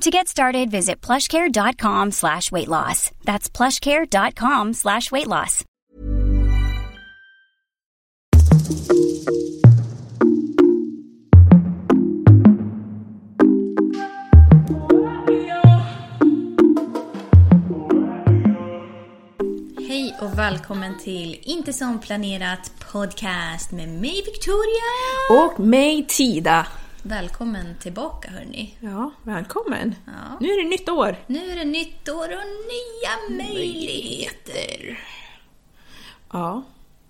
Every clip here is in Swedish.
To get started, visit plushcare.com slash weight loss. That's plushcare.com slash weight loss. Hej och välkommen till Inte som planerat podcast med mig Victoria. Och mig Tida. Välkommen tillbaka hörni. Ja, välkommen. Ja. Nu är det nytt år. Nu är det nytt år och nya möjligheter. Ja.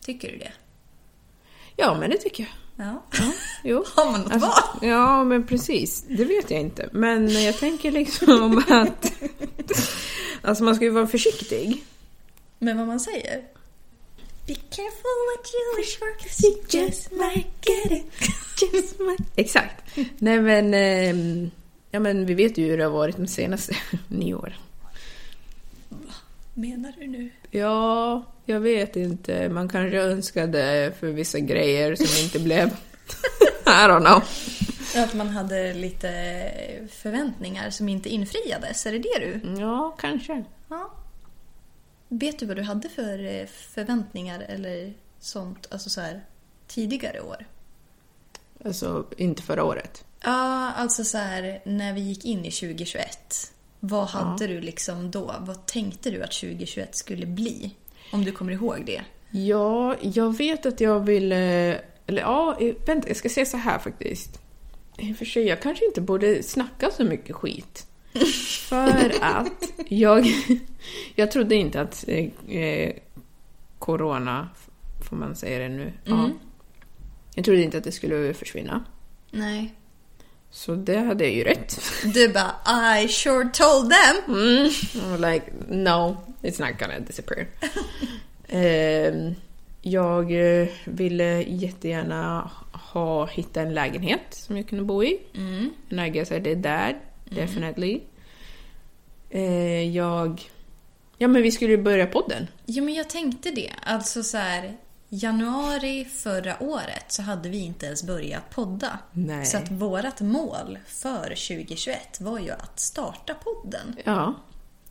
Tycker du det? Ja, men det tycker jag. Ja. Jo. Har man något Alltså, val? Ja, men precis. Det vet jag inte. Men jag tänker liksom att... Alltså man ska ju vara försiktig. Men vad man säger? Be careful what you wish for 'cause you just might get it. Exakt. Nej men... ehm, Ja men vi vet ju hur det har varit de senaste nio åren. Menar du nu? Ja, jag vet inte. Man kanske önskade för vissa grejer som inte blev. I don't know. Att man hade lite förväntningar som inte infriades, är det det du? Ja, kanske. Ja. Vet du vad du hade för eh, förväntningar eller sånt, alltså så här tidigare år? Alltså, inte förra året. Ja, alltså så här när vi gick in i 2021. Vad hade du liksom då? Vad tänkte du att 2021 skulle bli? Om du kommer ihåg det. Ja, jag vet att jag ville... Eller ja, vänta, jag ska säga så här faktiskt. I och för sig, jag kanske inte borde snacka så mycket skit. För att jag... Jag trodde inte att eh, eh, corona, får man säga det nu? Ja. Jag trodde inte att det skulle försvinna. Nej. Så det hade jag ju rätt. Du bara I sure told them. Mm. I'm like, no, it's not gonna disappear. Ehm, jag eh, ville jättegärna ha, hitta en lägenhet som jag kunde bo i. And I guess I did that, definitely. Eh, jag... Ja, men vi skulle ju börja podden. Jo, men jag tänkte det. Alltså så här, januari förra året så hade vi inte ens börjat podda. Nej. Så att vårat mål för 2021 var ju att starta podden. Ja.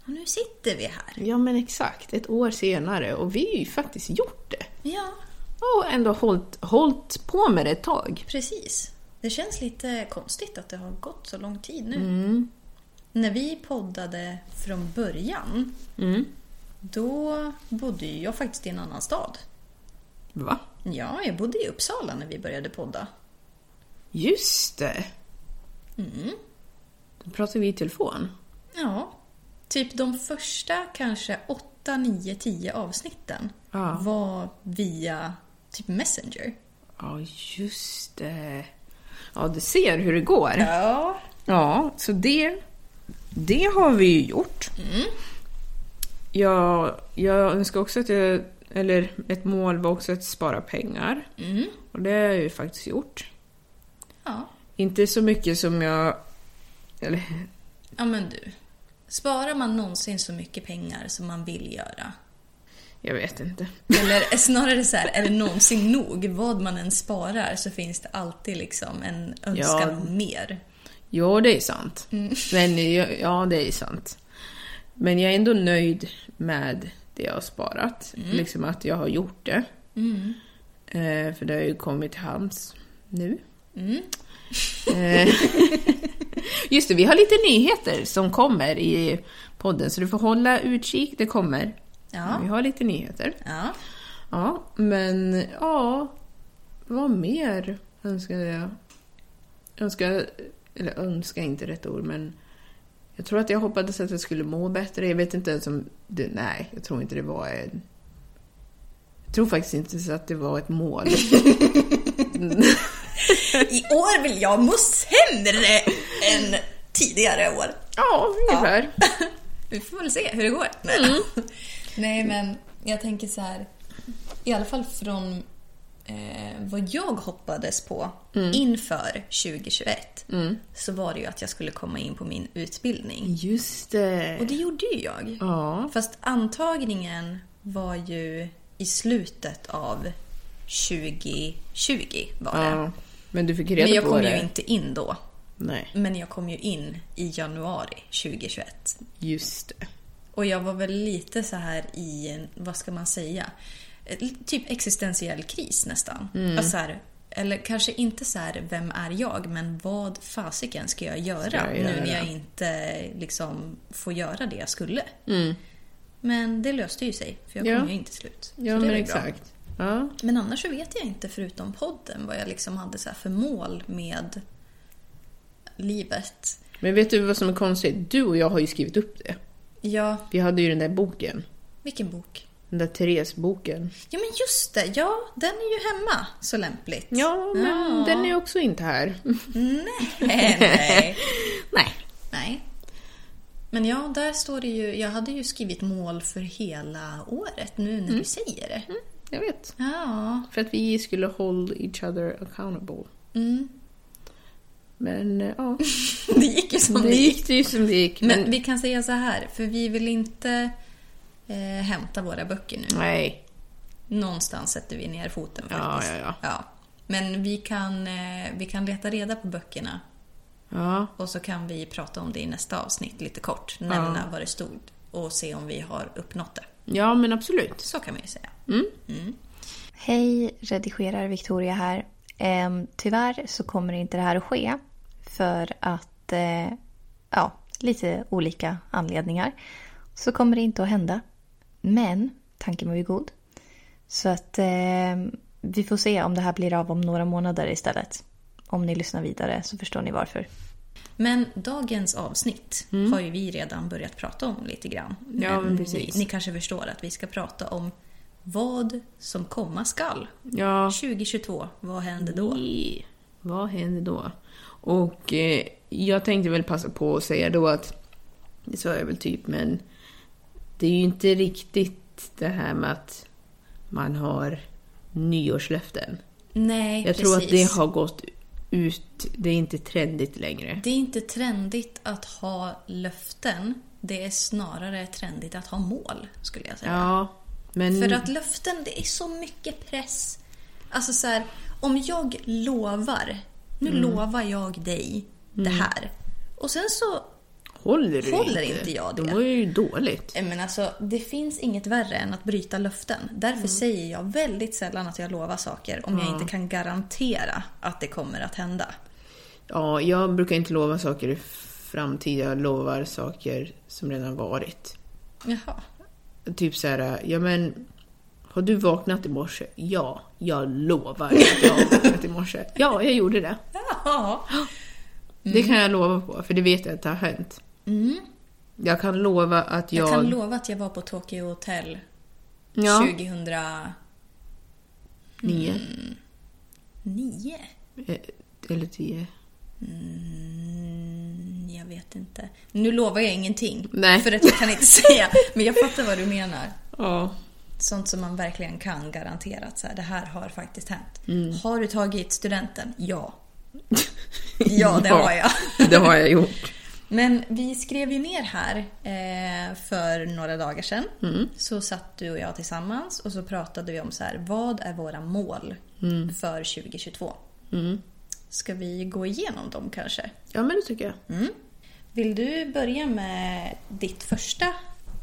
Och nu sitter vi här. ja, men exakt. Ett år senare. Och vi har ju faktiskt gjort det. Ja, Och ändå hållit, hållit på med det ett tag. precis. Det känns lite konstigt att det har gått så lång tid nu. När vi poddade från början, då bodde jag faktiskt i en annan stad. Va? Ja, jag bodde i Uppsala när vi började podda. Just det. Då pratar vi i telefon. Ja, typ de första kanske 8, 9, 10 avsnitten Ja. var via typ Messenger. Ja, just det. Ja, du ser hur det går. Ja. Ja, så det, det har vi ju gjort. Jag, jag önskar också att jag, eller ett mål var också att spara pengar. Och det har jag ju faktiskt gjort. Ja. Inte så mycket som jag... Eller, ja, men du. Sparar man någonsin så mycket pengar som man vill göra? Jag vet inte. Eller snarare så här, är det någonsin nog? Vad man än sparar så finns det alltid liksom en önskan Ja. om mer. Ja, det är sant. Men ja, ja, det är sant. Men jag är ändå nöjd med det jag har sparat. Liksom att jag har gjort det. Eh, för det har ju kommit till hands nu. Eh, just det, vi har lite nyheter som kommer i podden, så du får hålla utkik. Det kommer. Ja. Vi har lite nyheter. Ja. Ja, men ja, vad mer önskade jag? Önska, eller önska är inte rätt ord, men jag tror att jag hoppades att jag skulle må bättre. Jag vet inte ens om det, nej, jag tror inte det var en... Jag tror faktiskt inte så att det var ett mål. I år vill jag må sämre än tidigare år. ja, ungefär. Vi får väl se hur det går. Nej, Nej men jag tänker så här. I alla fall från eh, vad jag hoppades på inför 2021 så var det ju att jag skulle komma in på min utbildning. Just det. Och det gjorde ju jag. Ja. Fast antagningen var ju i slutet av 2020 var det. ja. Men du fick reda Men jag kom ju inte in då. Nej, Men jag kom ju in i januari 2021. just det. Och jag var väl lite så här i, vad ska man säga, typ existentiell kris nästan. Alltså så här, eller kanske inte så här, vem är jag? Men vad fasiken ska jag göra, Ska jag nu när göra? jag inte liksom får göra det jag skulle? Men det löste ju sig, för jag Ja. kom ju in till slut. Ja, men exakt. Ja. Men annars så vet jag inte, förutom podden, vad jag liksom hade så här för mål med livet. Men vet du vad som är konstigt? Du och jag har ju skrivit upp det. Ja, Vi hade ju den där boken. vilken bok? Den där Therese-boken. Ja men just det, ja den är ju hemma så lämpligt. Ja, men Ja. den är också inte här. Nej, nej. Nej. nej. Men ja, där står det ju, jag hade ju skrivit mål för hela året nu när du säger det. Jag vet. Ja. För att vi skulle hold each other accountable. Mm. Men eh, ja, Det gick ju som det gick. gick det som det gick. Men Men, vi kan säga så här, för vi vill inte eh, hämta våra böcker nu. nej. Någonstans sätter vi ner foten Ja, faktiskt. ja, ja. Men vi kan, eh, vi kan leta reda på böckerna Ja, och så kan vi prata om det i nästa avsnitt lite kort. Nämna vad det stod och se om vi har uppnått det. ja men absolut. Så kan man ju säga. Hej, redigerar Victoria här. Ehm, tyvärr så kommer inte det här att ske för att, eh, ja, lite olika anledningar så kommer det inte att hända. Men tanken var ju god. Så att eh, vi får se om det här blir av om några månader istället. Om ni lyssnar vidare så förstår ni varför. Men dagens avsnitt har ju vi redan börjat prata om lite grann. Ja, men precis. Ni, ni kanske förstår att vi ska prata om vad som komma skall. Ja, 2022, vad händer då? i- vad händer då? Och eh, jag tänkte väl passa på att säga då att, det sa jag väl typ, men det är ju inte riktigt det här med att man har nyårslöften. Nej, Jag precis. tror att det har gått ut, det är inte trendigt längre. Det är inte trendigt att ha löften. Det är snarare trendigt att ha mål, skulle jag säga. Ja, men... För att löften, det är så mycket press. Alltså så här, om jag lovar, nu Mm. lovar jag dig det här. Och sen så, håller du håller inte, inte jag Då det? mår jag ju dåligt. eh, men alltså det finns inget värre än att bryta löften. Därför Mm. säger jag väldigt sällan att jag lovar saker om jag inte kan garantera att det kommer att hända. Ja, jag brukar inte lova saker i framtid. Jag lovar saker som redan varit. Jaha. Typ så här, ja men... Har du vaknat i morse? Ja, jag lovar att jag har vaknat i morse. Ja, jag gjorde det. Ja. Det kan jag lova på, för det vet jag att det har hänt. Jag kan lova att jag... Jag kan lova att jag var på Tokyo Hotel ja, 2009. nio. Eh, Eller tio. Mm, jag vet inte. Nu lovar jag ingenting. Nej. För att jag kan inte säga. Men jag fattar vad du menar. Ja. Sånt som man verkligen kan garantera att så här, det här har faktiskt hänt. Mm. Har du tagit studenten? Ja. Ja, det har jag. det har jag gjort. Men vi skrev ju ner här eh, för några dagar sedan. Mm. Så satt du och jag tillsammans och så pratade vi om så här, vad är våra mål Mm. för 2022? Ska vi gå igenom dem kanske? Ja, men det tycker jag. Vill du börja med ditt första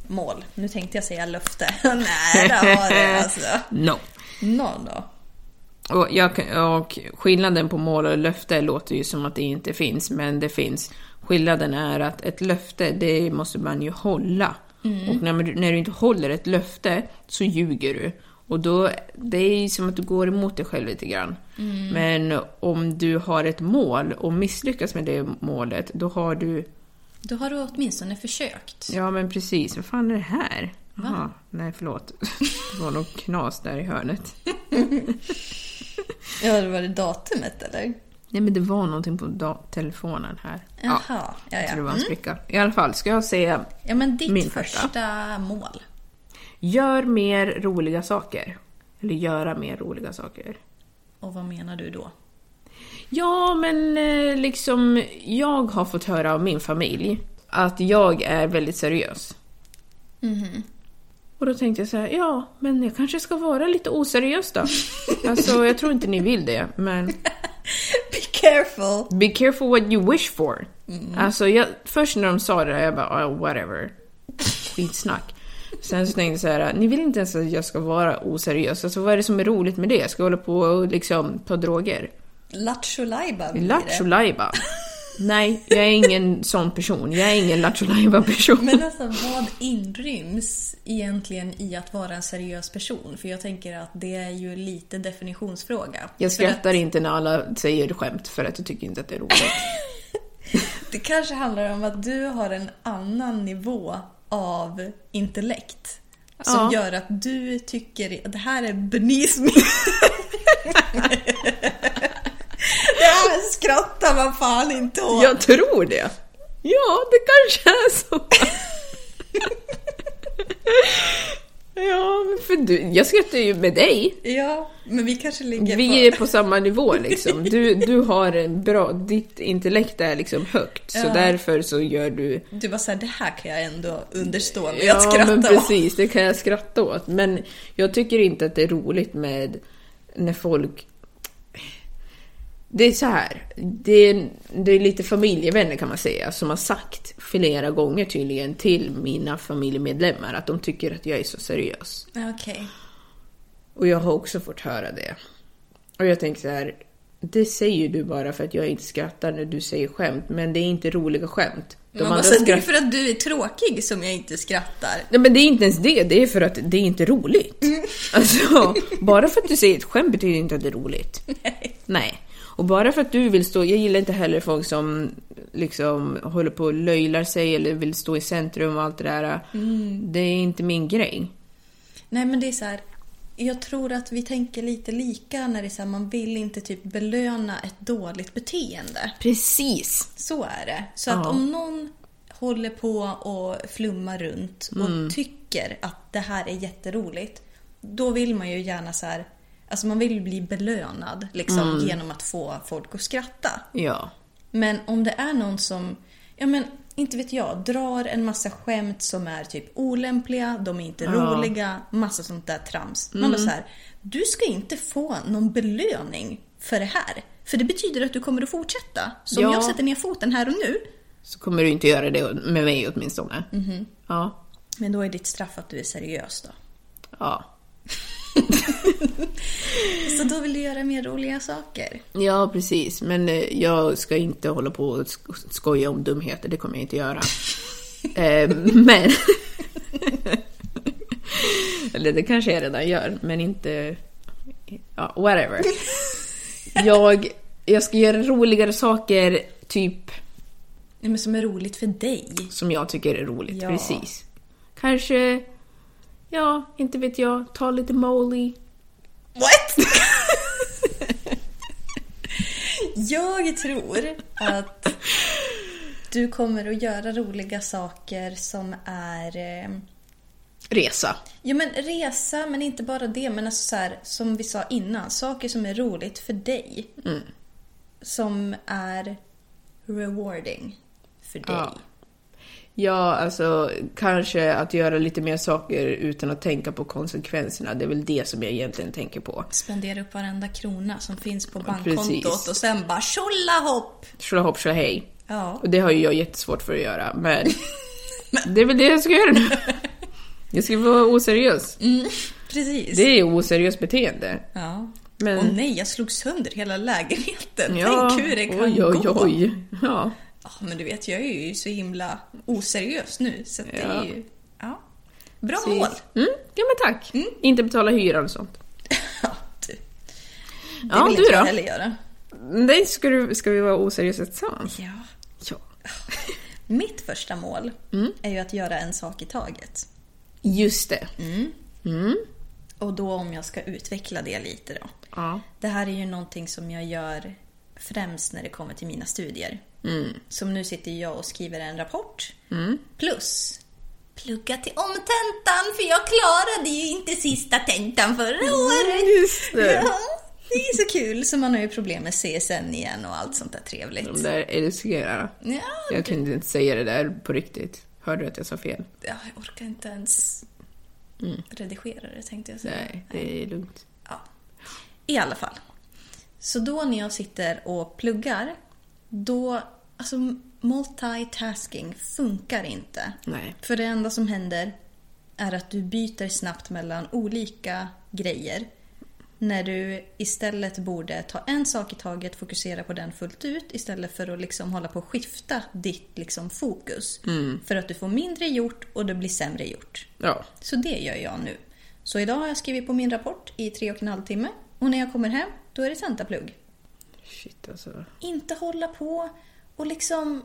mål? Nu tänkte jag säga löfte. Nej, det har det alltså. No. Någon då? Och, jag, och skillnaden på mål och löfte låter ju som att det inte finns, men det finns. Skillnaden är att ett löfte, det måste man ju hålla. Och när, man, när du inte håller ett löfte så ljuger du. Och då, det är ju som att du går emot dig själv lite grann. Men om du har ett mål och misslyckas med det målet, då har du... Då har du åtminstone försökt. Ja, men precis. Vad fan är det här? Jaha, nej förlåt. Det var något knas där i hörnet. Ja, det var det datumet eller? Nej, men det var någonting på telefonen här. Jaha, ja, Jag ja. tror det var en spricka. I alla fall, ska jag säga Ja, men ditt Min första. första. mål. gör mer roliga saker. Eller göra mer roliga saker. Och vad menar du då? Ja, men eh, liksom, jag har fått höra av min familj att jag är väldigt seriös. Och då tänkte jag så här, ja, men jag kanske ska vara lite oseriös då. alltså, jag tror inte ni vill det, men Be careful! be careful what you wish for. Alltså, jag, först när de sa det där, jag bara, oh, whatever. Skitsnack. Sen så tänkte jag så här, ni vill inte ens att jag ska vara oseriös. Alltså, vad är det som är roligt med det? Ska jag hålla på och liksom ta droger? Lattjo lajba blir Lattjo det. Nej, jag är ingen sån person. Jag är ingen lattjo person. Men alltså vad inryms egentligen i att vara en seriös person? För jag tänker att det är ju lite definitionsfråga. Jag skrattar att inte när alla säger skämt för att jag tycker inte att det är roligt. Det kanske handlar om att du har en annan nivå av intellekt. Som Ja. gör att du tycker att det här är me. det här skrattar man fan inte åt. Jag tror det. Ja, det kanske är så. Ja, men för du, jag skrattar ju med dig. Ja, men vi kanske ligger Vi på... är på samma nivå liksom. Du, du har en bra, ditt intellekt är liksom högt. Så Ja. därför så gör du... Du var såhär, det här kan jag ändå understå när jag Ja skrattar men åt. precis, det kan jag skratta åt. Men jag tycker inte att det är roligt med när folk... Det är så här, det är, det är lite familjevänner kan man säga som har sagt flera gånger tydligen till mina familjemedlemmar att de tycker att jag är så seriös. Okej. Och jag har också fått höra det. Och jag tänker så här, det säger du bara för att jag inte skrattar när du säger skämt, men det är inte roliga skämt. De Man bara, andra så det är skratt- för att du är tråkig som jag inte skrattar. Nej men det är inte ens det, det är för att det är inte roligt. Alltså, bara för att du säger ett skämt betyder inte att det är roligt. Nej. Nej. Och bara för att du vill stå, jag gillar inte heller folk som liksom håller på och löjlar sig eller vill stå i centrum och allt det där. Det är inte min grej. Nej men det är så här. Jag tror att vi tänker lite lika när det är så här, man vill inte typ belöna ett dåligt beteende. Precis. Så är det. Så att Ja. om någon håller på och flummar runt och Mm. tycker att det här är jätteroligt. Då vill man ju gärna så här. Alltså man vill bli belönad liksom, Mm. genom att få folk att skratta. Ja. Men om det är någon som, ja men inte vet jag, drar en massa skämt som är typ olämpliga, de är inte Ja. Mm. roliga, massa sånt där trams. Man bara så här, du ska inte få någon belöning för det här. För det betyder att du kommer att fortsätta. Så om Ja. jag sätter ner foten här och nu, Så kommer du inte göra det med mig åtminstone. Ja. men då är ditt straff att du är seriös då. Ja. Så då vill du göra mer roliga saker. Ja, precis. Men eh, jag ska inte hålla på och sk- skoja om dumheter, det kommer jag inte göra. eh, men... Eller det kanske jag redan gör, men inte... Ja, whatever. Jag, jag ska göra roligare saker, typ Nej, men som är roligt för dig. som jag tycker är roligt. Ja. Precis. Kanske, ja, inte vet jag, ta lite Molly. What? jag tror att du kommer att göra roliga saker som är... Eh, Resa. jo men resa, men inte bara det. Men alltså så här, som vi sa innan, saker som är roligt för dig. Som är rewarding för dig? Ja. Ja, alltså kanske att göra lite mer saker utan att tänka på konsekvenserna. Det är väl det som jag egentligen tänker på. Spendera upp varenda krona som finns på bankkontot precis. och sen bara tjolahopp! Tjolahopp tjolahej. Ja. Och det har ju jag jättesvårt för att göra, men det är väl det jag ska göra nu. Jag ska vara oseriös. Precis. Det är oseriöst beteende. Ja. Men- Och nej, jag slog sönder hela lägenheten. Ja, Tänk hur det kan oj, oj, gå. oj. Ja. Ja, men du vet, jag är ju så himla oseriös nu. Så att det Ja. är ju... Ja. Bra Precis. mål! Mm, ja men tack. Inte betala hyran och sånt. Ja, du. Det Ja, vill du inte jag heller göra. Nej, ska, du, ska vi vara oseriösa tillsammans? Ja. Ja. Mitt första mål Mm. är ju att göra en sak i taget. Just det. Och då om jag ska utveckla det lite då. Ja. Det här är ju någonting som jag gör främst när det kommer till mina studier. Mm. Som nu sitter jag och skriver en rapport. Plus plugga till omtentan för jag klarade ju inte sista tentan förra året. Just det. Ja, det är så kul. Så man har ju problem med CSN igen och allt sånt där trevligt. De där älskarna. Ja, Jag kunde inte säga det där på riktigt. Hörde du att jag sa fel? ja, jag orkar inte ens redigera det tänkte jag säga. Nej, det är lugnt. Ja. I alla fall. Så då när jag sitter och pluggar, då... Alltså multitasking funkar inte. Nej. För det enda som händer är att du byter snabbt mellan olika grejer. När du istället borde ta en sak i taget, fokusera på den fullt ut istället för att liksom hålla på och skifta ditt liksom fokus. För att du får mindre gjort och det blir sämre gjort. Ja. Så det gör jag nu. Så idag har jag skrivit på min rapport i tre och en halv timme. Och när jag kommer hem, då är det tentaplugg. Shit alltså. Inte hålla på och liksom...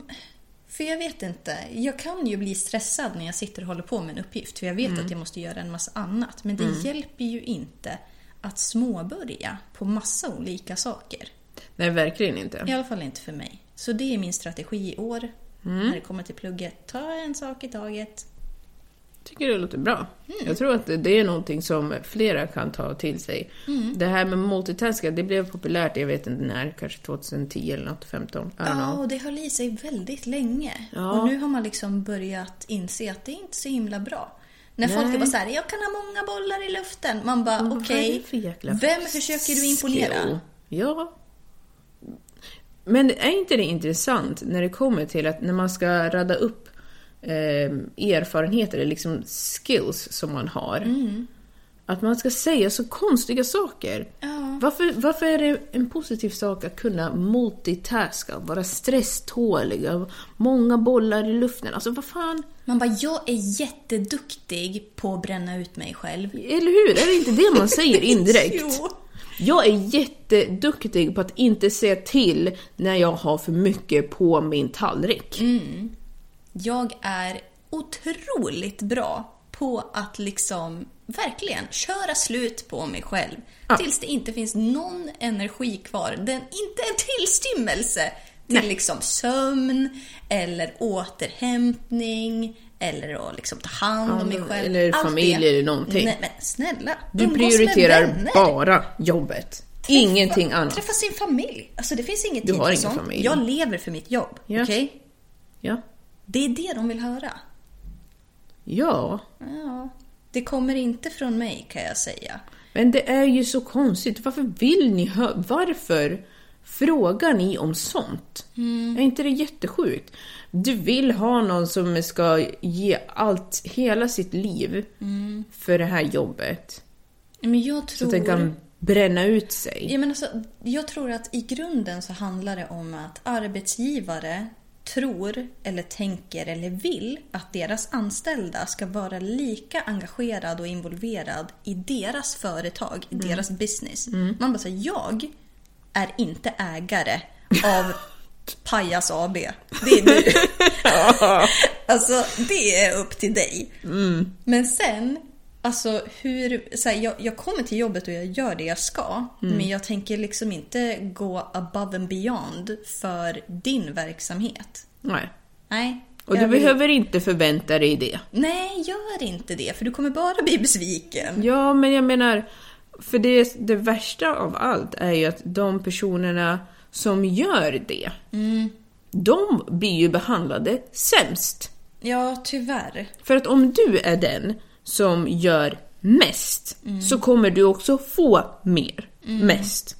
För jag vet inte. Jag kan ju bli stressad när jag sitter och håller på med en uppgift. För jag vet att jag måste göra en massa annat. Men det hjälper ju inte att småbörja på massa olika saker. Nej, verkligen inte. I alla fall inte för mig. Så det är min strategi i år. När det kommer till plugget. Ta en sak i taget. Tycker det låter bra. Mm. Jag tror att det är någonting som flera kan ta till sig. Mm. Det här med multitasking, det blev populärt, jag vet inte när, kanske 2010 eller något, 15. I don't Ja, och det höll i sig väldigt länge. Ja. Och nu har man liksom börjat inse att det är inte så himla bra. När folk Nej. är bara såhär, jag kan ha många bollar i luften. Man bara, är okej, för jäkla vem försöker du imponera? skill? Ja. Men är inte det intressant när det kommer till att när man ska radda upp eh, erfarenheter, eller liksom skills som man har. Mm. Att man ska säga så konstiga saker. Ja. Varför, varför är det en positiv sak att kunna multitaska, vara stresstålig, många bollar i luften? Alltså vad fan, Man bara, jag är jätteduktig på att bränna ut mig själv. eller hur? Är det inte det man säger indirekt? Jo. Jag är jätteduktig på att inte säga till när jag har för mycket på min tallrik. Jag är otroligt bra på att liksom verkligen köra slut på mig själv. Ja. Tills det inte finns någon energi kvar. Den, inte en tillstymmelse till Nej. liksom sömn eller återhämtning eller att liksom ta hand om Ja, mig själv. eller Allt familj det. eller någonting. Nej men snälla. Du prioriterar bara jobbet. Ingenting annat. Träffa sin familj. Alltså det finns inget Du tid har för ingen sånt. familj. Jag lever för mitt jobb. Ja. Okej? Ja. Det är det de vill höra. Ja. Ja, det kommer inte från mig kan jag säga. Men det är ju så konstigt. Varför vill ni höra? Varför frågar ni om sånt? Är inte det jättesjukt? Du vill ha någon som ska ge allt, hela sitt liv för det här jobbet. Men jag Så tror... att den kan bränna ut sig. Ja, men alltså, jag tror att i grunden så handlar det om att arbetsgivare tror eller tänker eller vill att deras anställda ska vara lika engagerad och involverad i deras företag, i deras business. Man bara säger jag är inte ägare av Pajas AB. Det är du. alltså, det är upp till dig. Men sen, alltså hur... Så här, jag, jag kommer till jobbet och jag gör det jag ska. Men jag tänker liksom inte gå above and beyond för din verksamhet. Nej. Nej. Och du vill- behöver inte förvänta dig det. Nej, gör inte det. För du kommer bara bli besviken. Ja, men jag menar, för det, det värsta av allt är ju att de personerna som gör det, de blir ju behandlade sämst. Ja, tyvärr. För att om du är den som gör mest så kommer du också få mer, mest.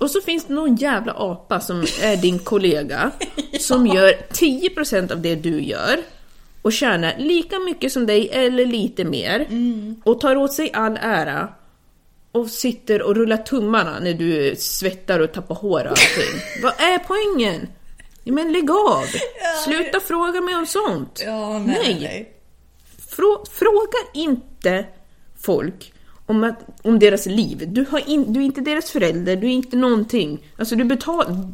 Och så finns det någon jävla apa som är din kollega som gör 10% av det du gör och tjänar lika mycket som dig eller lite mer och tar åt sig all ära och sitter och rullar tummarna när du svettar och tappar hår och allting. Vad är poängen? Ja, men lägg av! Sluta fråga mig om sånt! Ja, nej. Frå, fråga inte folk om, att, om deras liv. Du, har in, du är inte deras förälder, du är inte någonting. Alltså du betal,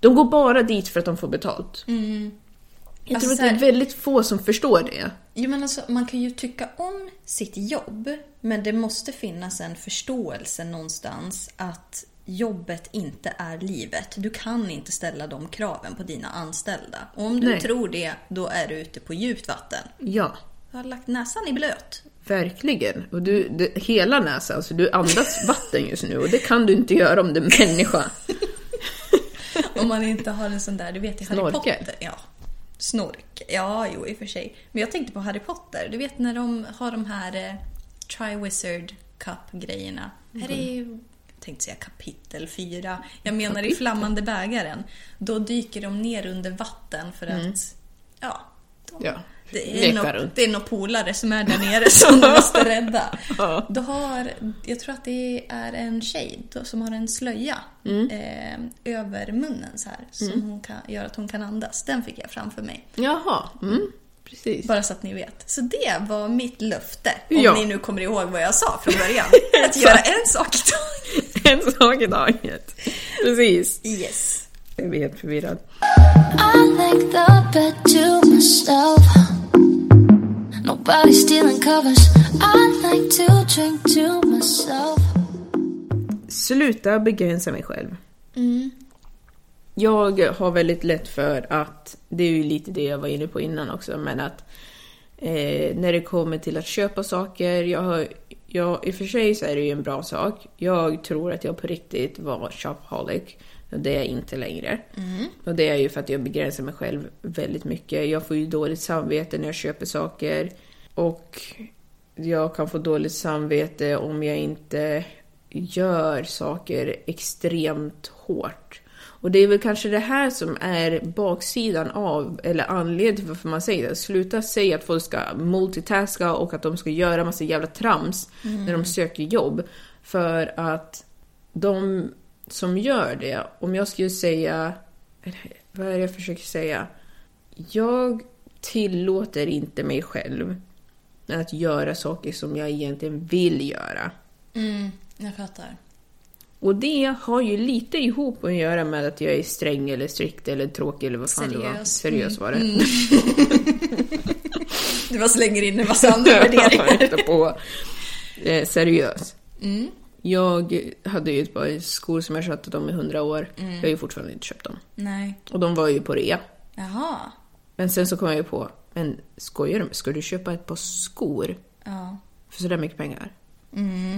De går bara dit för att de får betalt. Jag Alltså, tror att det är här- väldigt få som förstår det. Jo, men alltså, man kan ju tycka om sitt jobb, men det måste finnas en förståelse någonstans att jobbet inte är livet. Du kan inte ställa de kraven på dina anställda. Och om du Nej. tror det, då är du ute på djupt vatten. Ja, Du har lagt näsan i blöt. verkligen. Och du, det, hela näsan, alltså du andas vatten just nu och det kan du inte göra om du är människa. Om man inte har en sån där, du vet i Harry Snorkel. Potter. Ja. Snork. Ja, jo i och för sig. Men jag tänkte på Harry Potter. Du vet när de har de här eh, Triwizard Cup-grejerna. Här är ju, jag tänkte säga kapitel 4. Jag menar i Flammande bägaren. Då dyker de ner under vatten för att, ja. de- Ja, Det är, några, det är några polare som är där nere som de måste rädda. Då har, jag tror att det är en tjej som har en slöja Mm. eh, över munnen så här. Som hon kan, gör att hon kan andas. Den fick jag framför mig. Jaha, mm, precis. Bara så att ni vet. Så det var mitt löfte. Om Ja. ni nu kommer ihåg vad jag sa från början. att göra en sak i taget. En sak i taget. Precis. Yes. Jag blir helt förvirrad. Sluta begränsa mig själv. Jag har väldigt lätt för att, det är ju lite det jag var inne på innan också, men att eh, när det kommer till att köpa saker, jag har, jag, i och för sig så är det ju en bra sak. Jag tror att jag på riktigt var shopaholic, och det är jag inte längre. Och det är ju för att jag begränsar mig själv väldigt mycket. Jag får ju dåligt samvete när jag köper saker och jag kan få dåligt samvete om jag inte gör saker extremt hårt. Och det är väl kanske det här som är baksidan av, eller anledningen till varför man säger det. Sluta säga att folk ska multitaska och att de ska göra massa jävla trams när de söker jobb. För att de som gör det, om jag skulle säga, vad är det jag försöker säga? Jag tillåter inte mig själv att göra saker som jag egentligen vill göra. Mm, jag fattar. Och det har ju lite ihop att göra med att jag är sträng eller strikt eller tråkig eller vad fan det var. Seriös. Seriös var det. Du bara slänger in en massa andra värderingar. På. Eh, seriös. Jag hade ju ett par skor som jag tjatat om i hundra år. Jag har ju fortfarande inte köpt dem. Nej. Och de var ju på rea. Jaha. Men sen så kom jag ju på, men skojar du? Ska du köpa ett par skor Ja. för sådär mycket pengar?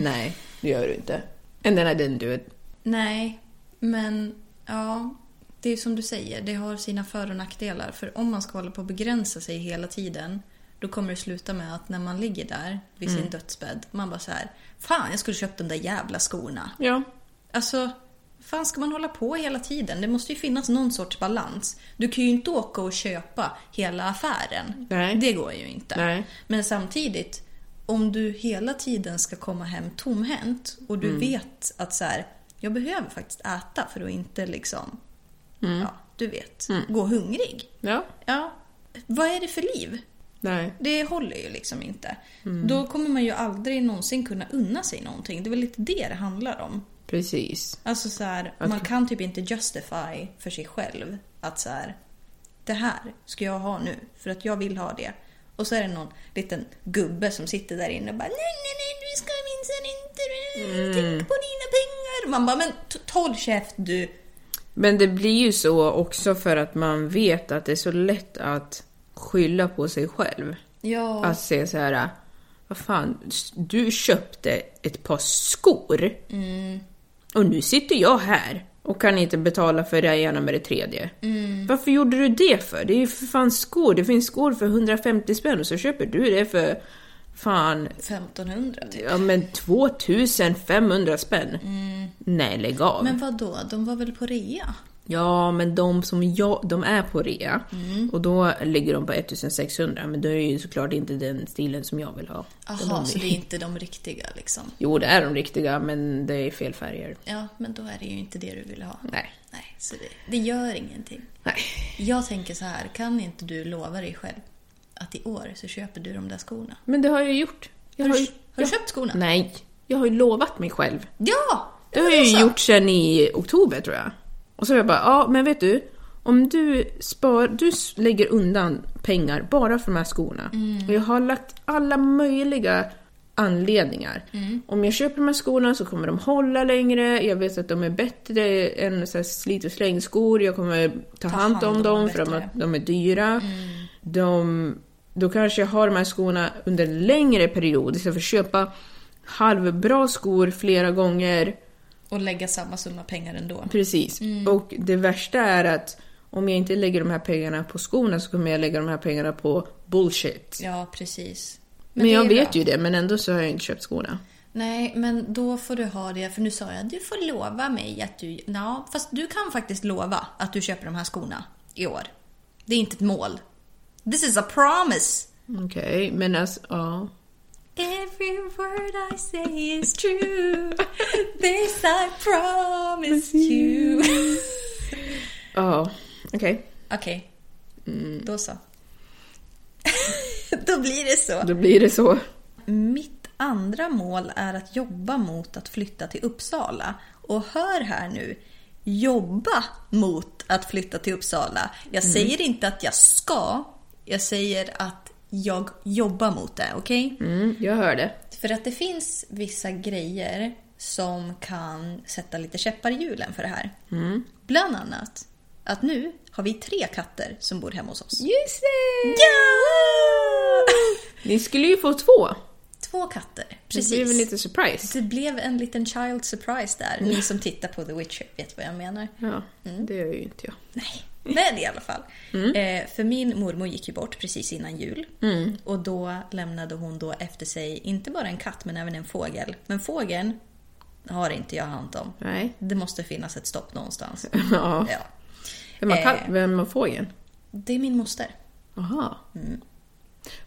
Nej, det gör du inte. And then I didn't do it. Nej, men ja. Det är som du säger, det har sina för och nackdelar. För om man ska hålla på och begränsa sig hela tiden, då kommer det sluta med att när man ligger där vid sin dödsbädd, man bara så här, Fan, jag skulle köpt de där jävla skorna. Ja. Alltså, fan ska man hålla på hela tiden? Det måste ju finnas någon sorts balans. Du kan ju inte åka och köpa hela affären. Nej. Det går ju inte. Nej. Men samtidigt, om du hela tiden ska komma hem tomhänt och du vet att så här, jag behöver faktiskt äta för att inte liksom, ja, du vet, gå hungrig. Ja. Ja, vad är det för liv? Nej. Det håller ju liksom inte. Då kommer man ju aldrig någonsin kunna unna sig någonting. Det är väl lite det det handlar om. Precis. Alltså så här, man kan typ inte justify för sig själv att så här, det här ska jag ha nu för att jag vill ha det. Och så är det någon liten gubbe som sitter där inne och bara nej, nej, nej, du ska minsann inte tänk på dina pengar. Man bara, men håll käft du. Men det blir ju så också för att man vet att det är så lätt att skylla på sig själv. Ja. Att säga så här, vad fan, du köpte ett par skor. Och nu sitter jag här och kan inte betala för det ena med det tredje. Varför gjorde du det för? Det är ju för fan skor. Det finns skor för 150 spänn och så köper du det för fan, 1500 typ. ja men 2500 spänn. Nej, lägg av. Men vad då? De var väl på rea? Ja, men de som jag, de är på rea Mm. och då ligger de på 1600 men det är ju såklart inte den stilen som jag vill ha. Jaha, så det är inte de riktiga liksom? Jo, det är de riktiga men det är fel färger. Ja, men då är det ju inte det du vill ha. Nej. Nej, så det, det gör ingenting. Nej. Jag tänker så här, kan inte du lova dig själv att i år så köper du de där skorna? Men det har jag ju gjort. Jag Har du, ju- har du köpt skorna? Nej, jag har ju lovat mig själv. Ja! Det har jag ju gjort sedan i oktober tror jag. Och så jag bara, ja men vet du, om du spar, du lägger undan pengar bara för de här skorna. Och jag har lagt alla möjliga anledningar. Om jag köper de här skorna så kommer de hålla längre, jag vet att de är bättre än så här slit och slängskor, jag kommer ta, hand hand om dem för bättre. de är dyra. De, då kanske jag har de här skorna under en längre period istället för att köpa halvbra skor flera gånger. Och lägga samma summa pengar ändå. Precis. Och det värsta är att om jag inte lägger de här pengarna på skorna så kommer jag lägga de här pengarna på bullshit. Ja, precis. men det jag vet bra. ju det, men ändå så har jag inte köpt skorna. Nej, men då får du ha det, för nu sa jag du får lova mig att du... Ja, fast du kan faktiskt lova att du köper de här skorna i år. Det är inte ett mål. This is a promise! Okej, men alltså, ja. Every word I say is true This I promise you Ja, okej. Okej, Mm. då så. då blir det så. Då blir det så. Mitt andra mål är att jobba mot att flytta till Uppsala. Och hör här nu, jobba mot att flytta till Uppsala. Jag säger inte att jag ska, jag säger att jag jobbar mot det, okej? Mm, jag hör det. För att det finns vissa grejer som kan sätta lite käppar i hjulen för det här. Bland annat att nu har vi tre katter som bor hemma hos oss. Just det! Ja! Ni skulle ju få två. Två katter, Det precis. blev en liten surprise. Det blev en liten child surprise där. Ni som tittar på The Witcher vet vad jag menar. Ja, det gör ju inte jag. Nej, men i alla fall. Eh, för min mormor gick ju bort precis innan jul. Och då lämnade hon då efter sig inte bara en katt men även en fågel. Men fågeln har inte jag hand om. Nej. Det måste finnas ett stopp någonstans. Ja. Ja. Vem har, Eh. katt, vem har fågeln? Det är min moster. Aha.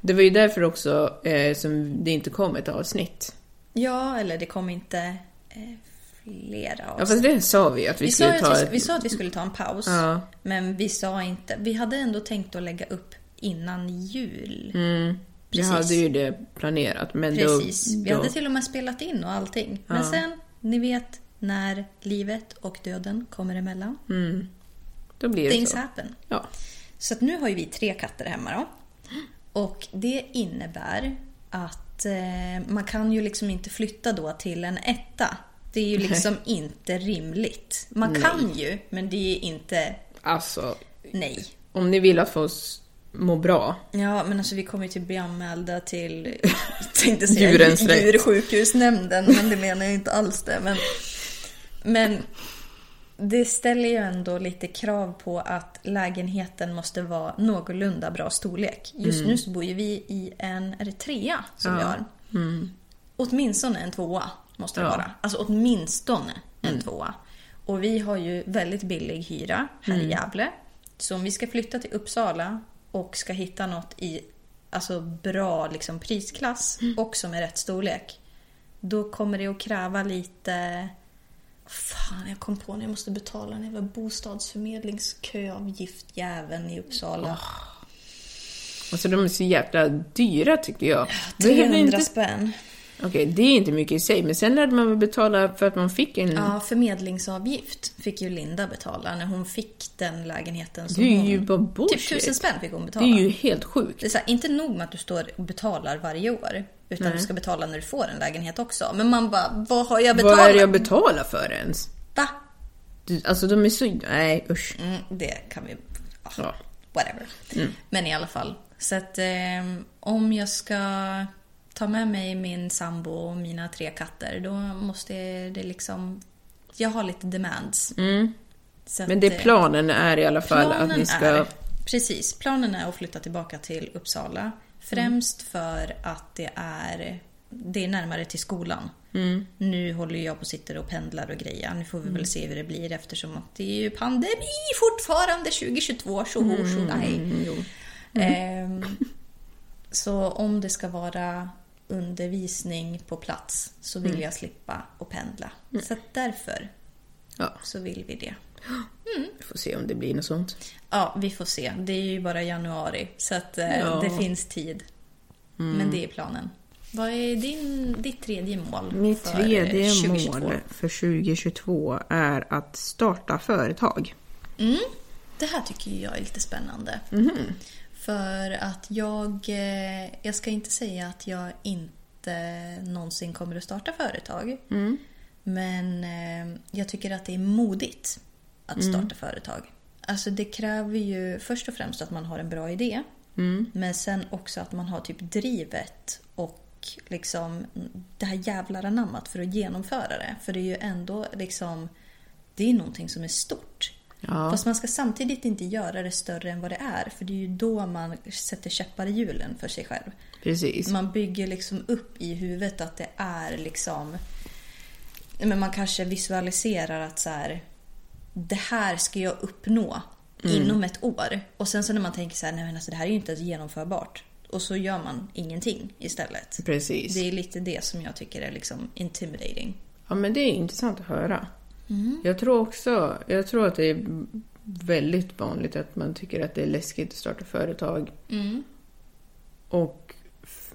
Det var ju därför också eh, som det inte kom ett avsnitt. Ja, eller det kom inte eh, flera Ja, avsnitt. fast det sa vi att vi, Vi skulle att ta. vi, ett- vi sa att vi skulle ta en paus. Ja. Men vi sa inte... Vi hade ändå tänkt att lägga upp innan jul. Mm. Vi hade ju det planerat. Men Precis. Då, Vi då, hade till och med spelat in och allting. Men Ja. sen, ni vet när livet och döden kommer emellan. då blir det Things så. happen. Ja. Så att nu har ju vi tre katter hemma då. Och det innebär att eh, man kan ju liksom inte flytta då till en etta. Det är ju liksom inte rimligt. Man kan ju, men det är inte Alltså, nej. om ni vill att oss må bra. Ja, men alltså vi kommer ju typ bli anmälda till tänkte säga, Djurens djursjukhusnämnden, men det menar jag inte alls det. Men, men det ställer ju ändå lite krav på att lägenheten måste vara någorlunda bra storlek. Just nu så bor ju vi i en, är det trea som vi har? Åtminstone en tvåa måste det Ja. vara. Alltså åtminstone en tvåa. Och vi har ju väldigt billig hyra här i Gävle. Så om vi ska flytta till Uppsala och ska hitta något i alltså bra liksom, prisklass och som är rätt storlek. Då kommer det att kräva lite... Fan, jag kom på när jag måste betala en jävla bostadsförmedlingsköavgiftjäveln i Uppsala. Alltså de är så jävla dyra tycker jag. Behöver 300 inte... spänn. Okej, det är inte mycket i sig. Men sen lärde man väl betala för att man fick en... Ja, förmedlingsavgift fick ju Linda betala när hon fick den lägenheten. Som Det är hon, ju bara bullshit. Typ tusen spänn fick hon Det betala. är ju helt sjukt. Det är så här, inte nog med att du står och betalar varje år. Utan du ska betala när du får en lägenhet också. Men man bara, vad har jag betalat? Vad är det jag betalar för ens? Va? Du- Alltså de är så... Nej, usch. Mm, det kan vi... ja, Ja. Whatever. Men i alla fall. Så att eh, om jag ska ta med mig min sambo och mina tre katter då måste det liksom jag har lite demands. Mm. Men det eh, planen är i alla fall att ni ska... är, precis, planen är att flytta tillbaka till Uppsala. Främst Mm. för att det är, det är närmare till skolan. Mm. Nu håller jag på och sitter och pendlar och grejer. Nu får vi väl se hur det blir eftersom att det är ju pandemi fortfarande 2022. Tjoho, tjoho, hej. Ehm, så om det ska vara undervisning på plats så vill jag slippa att pendla. Så att därför Ja, så vill vi det. vi får se om det blir något sånt. Ja, vi får se. Det är ju bara januari så att eh, Ja. det finns tid. Men det är planen. Vad är din, ditt tredje mål Mitt för tredje 2022? mål för 2022 är att starta företag. Mm. Det här tycker jag är lite spännande. För att jag, eh, jag ska inte säga att jag inte någonsin kommer att starta företag. Men eh, jag tycker att det är modigt att starta företag. Alltså det kräver ju först och främst att man har en bra idé. Men sen också att man har typ drivet och liksom det här jävla anammat för att genomföra det. För det är ju ändå liksom, det är någonting som är stort. Ja. Fast man ska samtidigt inte göra det större än vad det är. För det är ju då man sätter käppar i hjulen för sig själv. Precis. Man bygger liksom upp i huvudet att det är liksom... Men man kanske visualiserar att så här, det här ska jag uppnå inom ett år. Och sen så när man tänker så här, nej men alltså det här är ju inte genomförbart. Och så gör man ingenting istället. Precis. Det är lite det som jag tycker är liksom intimidating. Ja, men det är intressant att höra. Jag tror också, jag tror att det är väldigt vanligt att man tycker att det är läskigt att starta företag. Och f-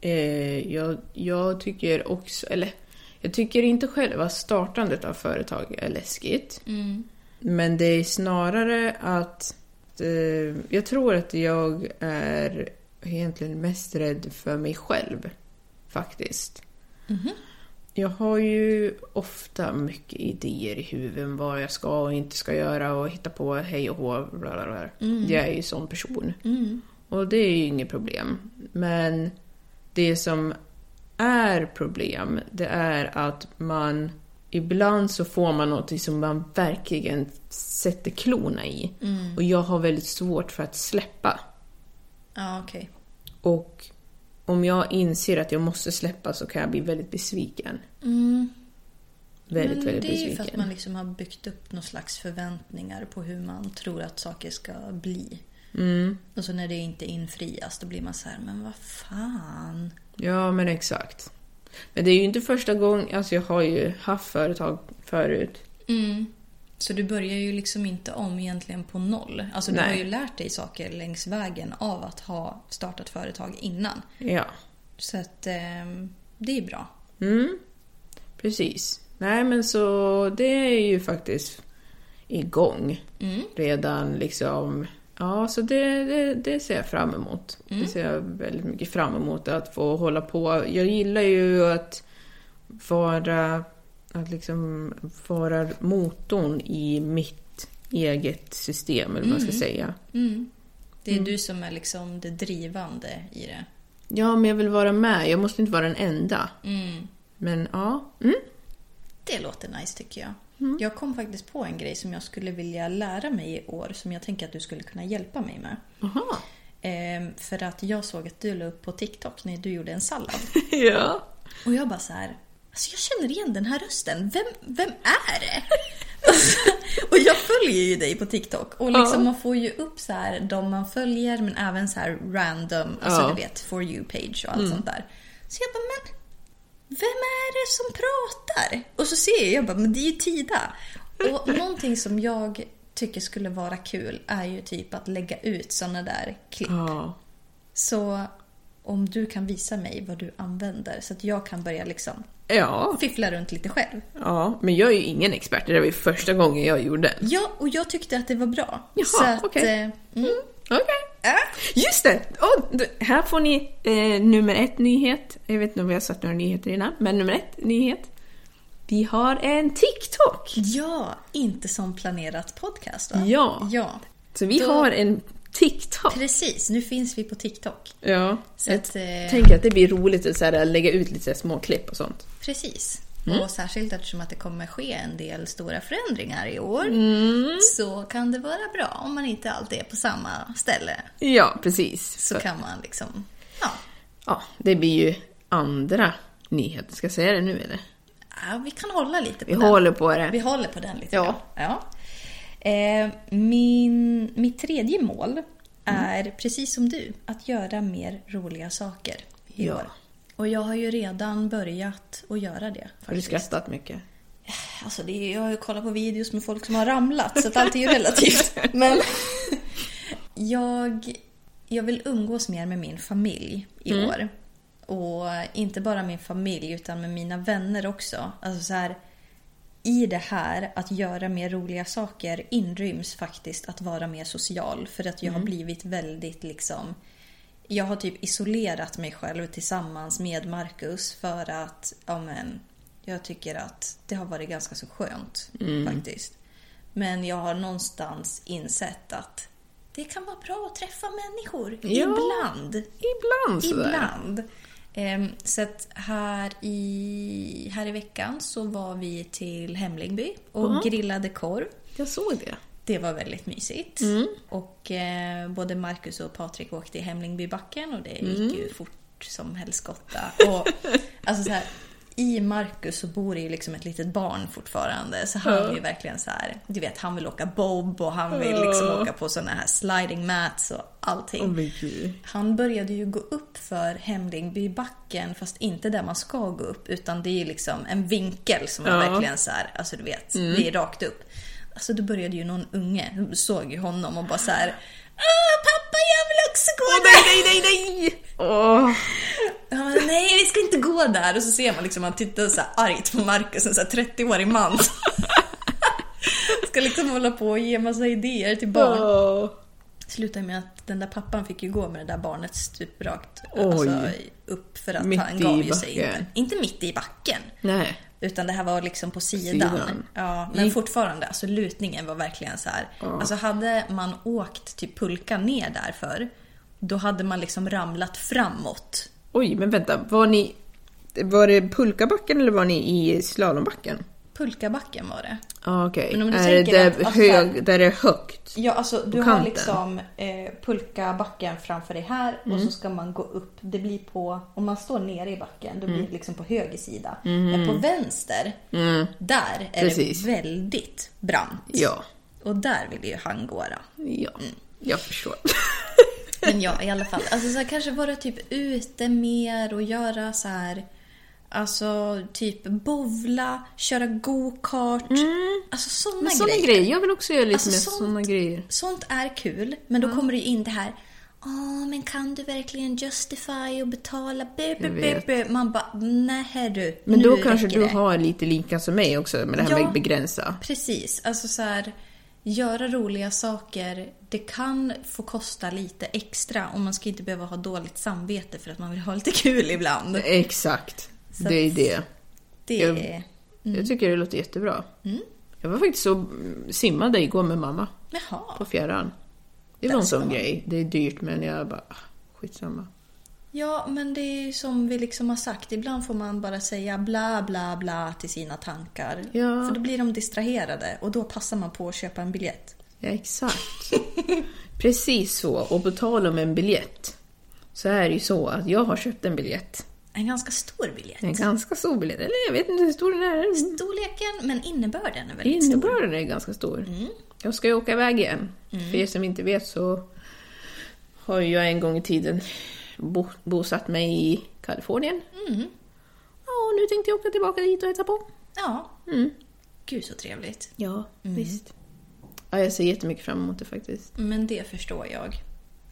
eh, jag, jag tycker också, eller jag tycker inte själva startandet av företag är läskigt. Men det är snarare att eh, jag tror att jag är egentligen mest rädd för mig själv. Faktiskt. Jag har ju ofta mycket idéer i huvudet om vad jag ska och inte ska göra och hitta på hej och hå. Bla bla bla. Jag är ju sån person. Och det är ju inget problem. Men det som är problem, det är att man ibland så får man något som man verkligen sätter klorna i. Och jag har väldigt svårt för att släppa. Ja, okej. Och om jag inser att jag måste släppa så kan jag bli väldigt besviken. Väldigt, Men väldigt det är ju besviken. för att man liksom har byggt upp någon slags förväntningar på hur man tror att saker ska bli. Mm. Och så när det inte infrias då blir man så här, men vad fan. Ja, men exakt. Men det är ju inte första gången, alltså jag har ju haft företag förut. Så du börjar ju liksom inte om egentligen på noll. Alltså du Nej. har ju lärt dig saker längs vägen av att ha startat företag innan. Ja, Så att ehm, det är bra. precis. Nej, men så det är ju faktiskt igång redan liksom. Ja, så det, det, det ser jag fram emot. Det ser jag väldigt mycket fram emot att få hålla på. Jag gillar ju att vara, att liksom vara motorn i mitt eget system, eller vad man ska säga. Det är du som är liksom det drivande i det. Ja, men jag vill vara med. Jag måste inte vara den enda. Men ja. Mm. Det låter nice tycker jag. Jag kom faktiskt på en grej som jag skulle vilja lära mig i år som jag tänker att du skulle kunna hjälpa mig med. Aha. Ehm, för att jag såg att du la upp på TikTok när du gjorde en sallad. ja. Och jag bara så här, alltså jag känner igen den här rösten. Vem, vem är det? och jag följer ju dig på TikTok och liksom Ja. man får ju upp så här de man följer men även så här random, alltså Ja. du vet, for you page och allt sånt där. Så jag bara, men vem är det som pratar? Och så ser jag, jag bara, men det är ju Tida. Och någonting som jag tycker skulle vara kul är ju typ att lägga ut såna där klipp. Ja. Så om du kan visa mig vad du använder så att jag kan börja liksom Ja. fiffla runt lite själv. ja, men jag är ju ingen expert. Det var ju första gången jag gjorde den. Ja, och jag tyckte att det var bra. Jaha, okej. eh, mm. Okej. Just det! Oh, här får ni eh, nummer ett nyhet. Jag vet inte om vi har satt några nyheter innan, men nummer ett nyhet. Vi har en TikTok! Ja, inte som planerat podcast va? Ja. Ja, Så vi Då- har en TikTok. precis. Nu finns vi på TikTok. Ja. Så jag att, eh, tänker att det blir roligt att så här, lägga ut lite så små klipp och sånt. Precis. Och särskilt eftersom att det kommer ske en del stora förändringar i år så kan det vara bra om man inte alltid är på samma ställe. Ja, precis. Så kan man liksom, ja, Ja, det blir ju andra nyheter. Ska jag säga det nu eller? ja vi kan hålla lite på Vi den. håller på det. Vi håller på den lite Ja. ja. Eh, min, mitt tredje mål är, precis som du, att göra mer roliga saker i Ja. år. Och jag har ju redan börjat att göra det. Har du skrattat mycket? Alltså är, jag har ju kollat på videos med folk som har ramlat så att allt är ju relativt. Men jag, jag vill umgås mer med min familj i år. Och inte bara min familj utan med mina vänner också. Alltså så här, I det här att göra mer roliga saker inryms faktiskt att vara mer social. För att jag har blivit väldigt liksom jag har typ isolerat mig själv tillsammans med Marcus för att ja, men, jag tycker att det har varit ganska så skönt faktiskt. Men jag har någonstans insett att det kan vara bra att träffa människor Ja. ibland. Ibland sådär. Ibland. Ehm, så att här i, här i veckan så var vi till Hemlingby och grillade korv. Jag såg det. Det var väldigt mysigt. Och eh, både Marcus och Patrik åkte i Hemlingbybacken och det gick ju fort som helskotta. Och, alltså så här, I Marcus så bor det ju liksom ett litet barn fortfarande. Så han är ju verkligen så här, du vet han vill åka bob och han vill liksom åka på såna här sliding mats och allting. Han började ju gå upp för Hemlingbybacken fast inte där man ska gå upp utan det är liksom en vinkel som är verkligen så här, alltså du vet, det är rakt upp. Alltså då började ju någon unge, såg ju honom och bara så här. Åh pappa jag vill också gå där! Nej, nej, nej! Åh, Han bara, nej vi ska inte gå där. Och så ser man liksom, han tittar så här argt på Marcus, en så här 30-årig man. ska liksom hålla på och ge massa idéer till barn. åh. slutade med att den där pappan fick ju gå med det där barnet stuprakt alltså, upp för att Mitt han gav ju sig inte. Inte mitt i backen. Nej. Utan det här var liksom på sidan. sidan. Ja, men Gick- fortfarande, alltså lutningen var verkligen så här. Alltså hade man åkt typ pulka ner därför, då hade man liksom ramlat framåt. Oj, men vänta. Var ni... Var det pulkabacken eller var ni i slalombacken? Pulkabacken var det. Ja, okej. Men om du Är det tänker där, att- alltså, hög, där det är högt? Ja, alltså du har liksom eh, pulkabacken framför dig här och Mm. så ska man gå upp. Det blir på, om man står nere i backen, då Mm. blir det liksom på höger sida. Men på vänster, där är Mm. Precis. det väldigt brant. Ja. Och där vill ju han gå då. Ja, jag förstår. Men ja, i alla fall. Alltså så här, kanske vara typ ute mer och göra så här... Alltså typ bovla, köra go-kart. Alltså Mm. Men sådana grejer. grejer. Jag vill också göra lite Alltså, mer sånt- sådana grejer. Sånt är kul, men då kommer det in det här Åh, men kan du verkligen justify och betala? Bu, vet. bu. Man bara, nej du. Men då kanske du det." har lite lika som mig också med det här Ja. med att begränsa. Precis, alltså så här, göra roliga saker. Det kan få kosta lite extra och man ska inte behöva ha dåligt samvete för att man vill ha lite kul ibland. Exakt. Det är det. Det Jag- är... Jag tycker det låter jättebra. Mm. Jag var faktiskt så simmade igår med mamma på Jaha. fjärran. Det var en sån grej. Det är dyrt men jag bara, ah, skitsamma. Ja, men det är som vi liksom har sagt. Ibland får man bara säga bla bla bla till sina tankar. Ja. För då blir de distraherade och då passar man på att köpa en biljett. Ja, exakt. Precis så. Och på tal om en biljett. Så är det ju så att jag har köpt en biljett. En ganska stor biljett. En ganska stor biljett. Eller jag vet inte hur stor den är. Storleken, men innebörden är väldigt stor. Innebörden är ganska stor. Jag ska ju åka iväg igen. För er som inte vet så har jag en gång i tiden bo, bosatt mig i Kalifornien. Ja, och nu tänkte jag åka tillbaka dit och hälsa på. Ja. Gud så trevligt. Ja, visst. Ja, jag ser jättemycket fram emot det faktiskt. Men det förstår jag.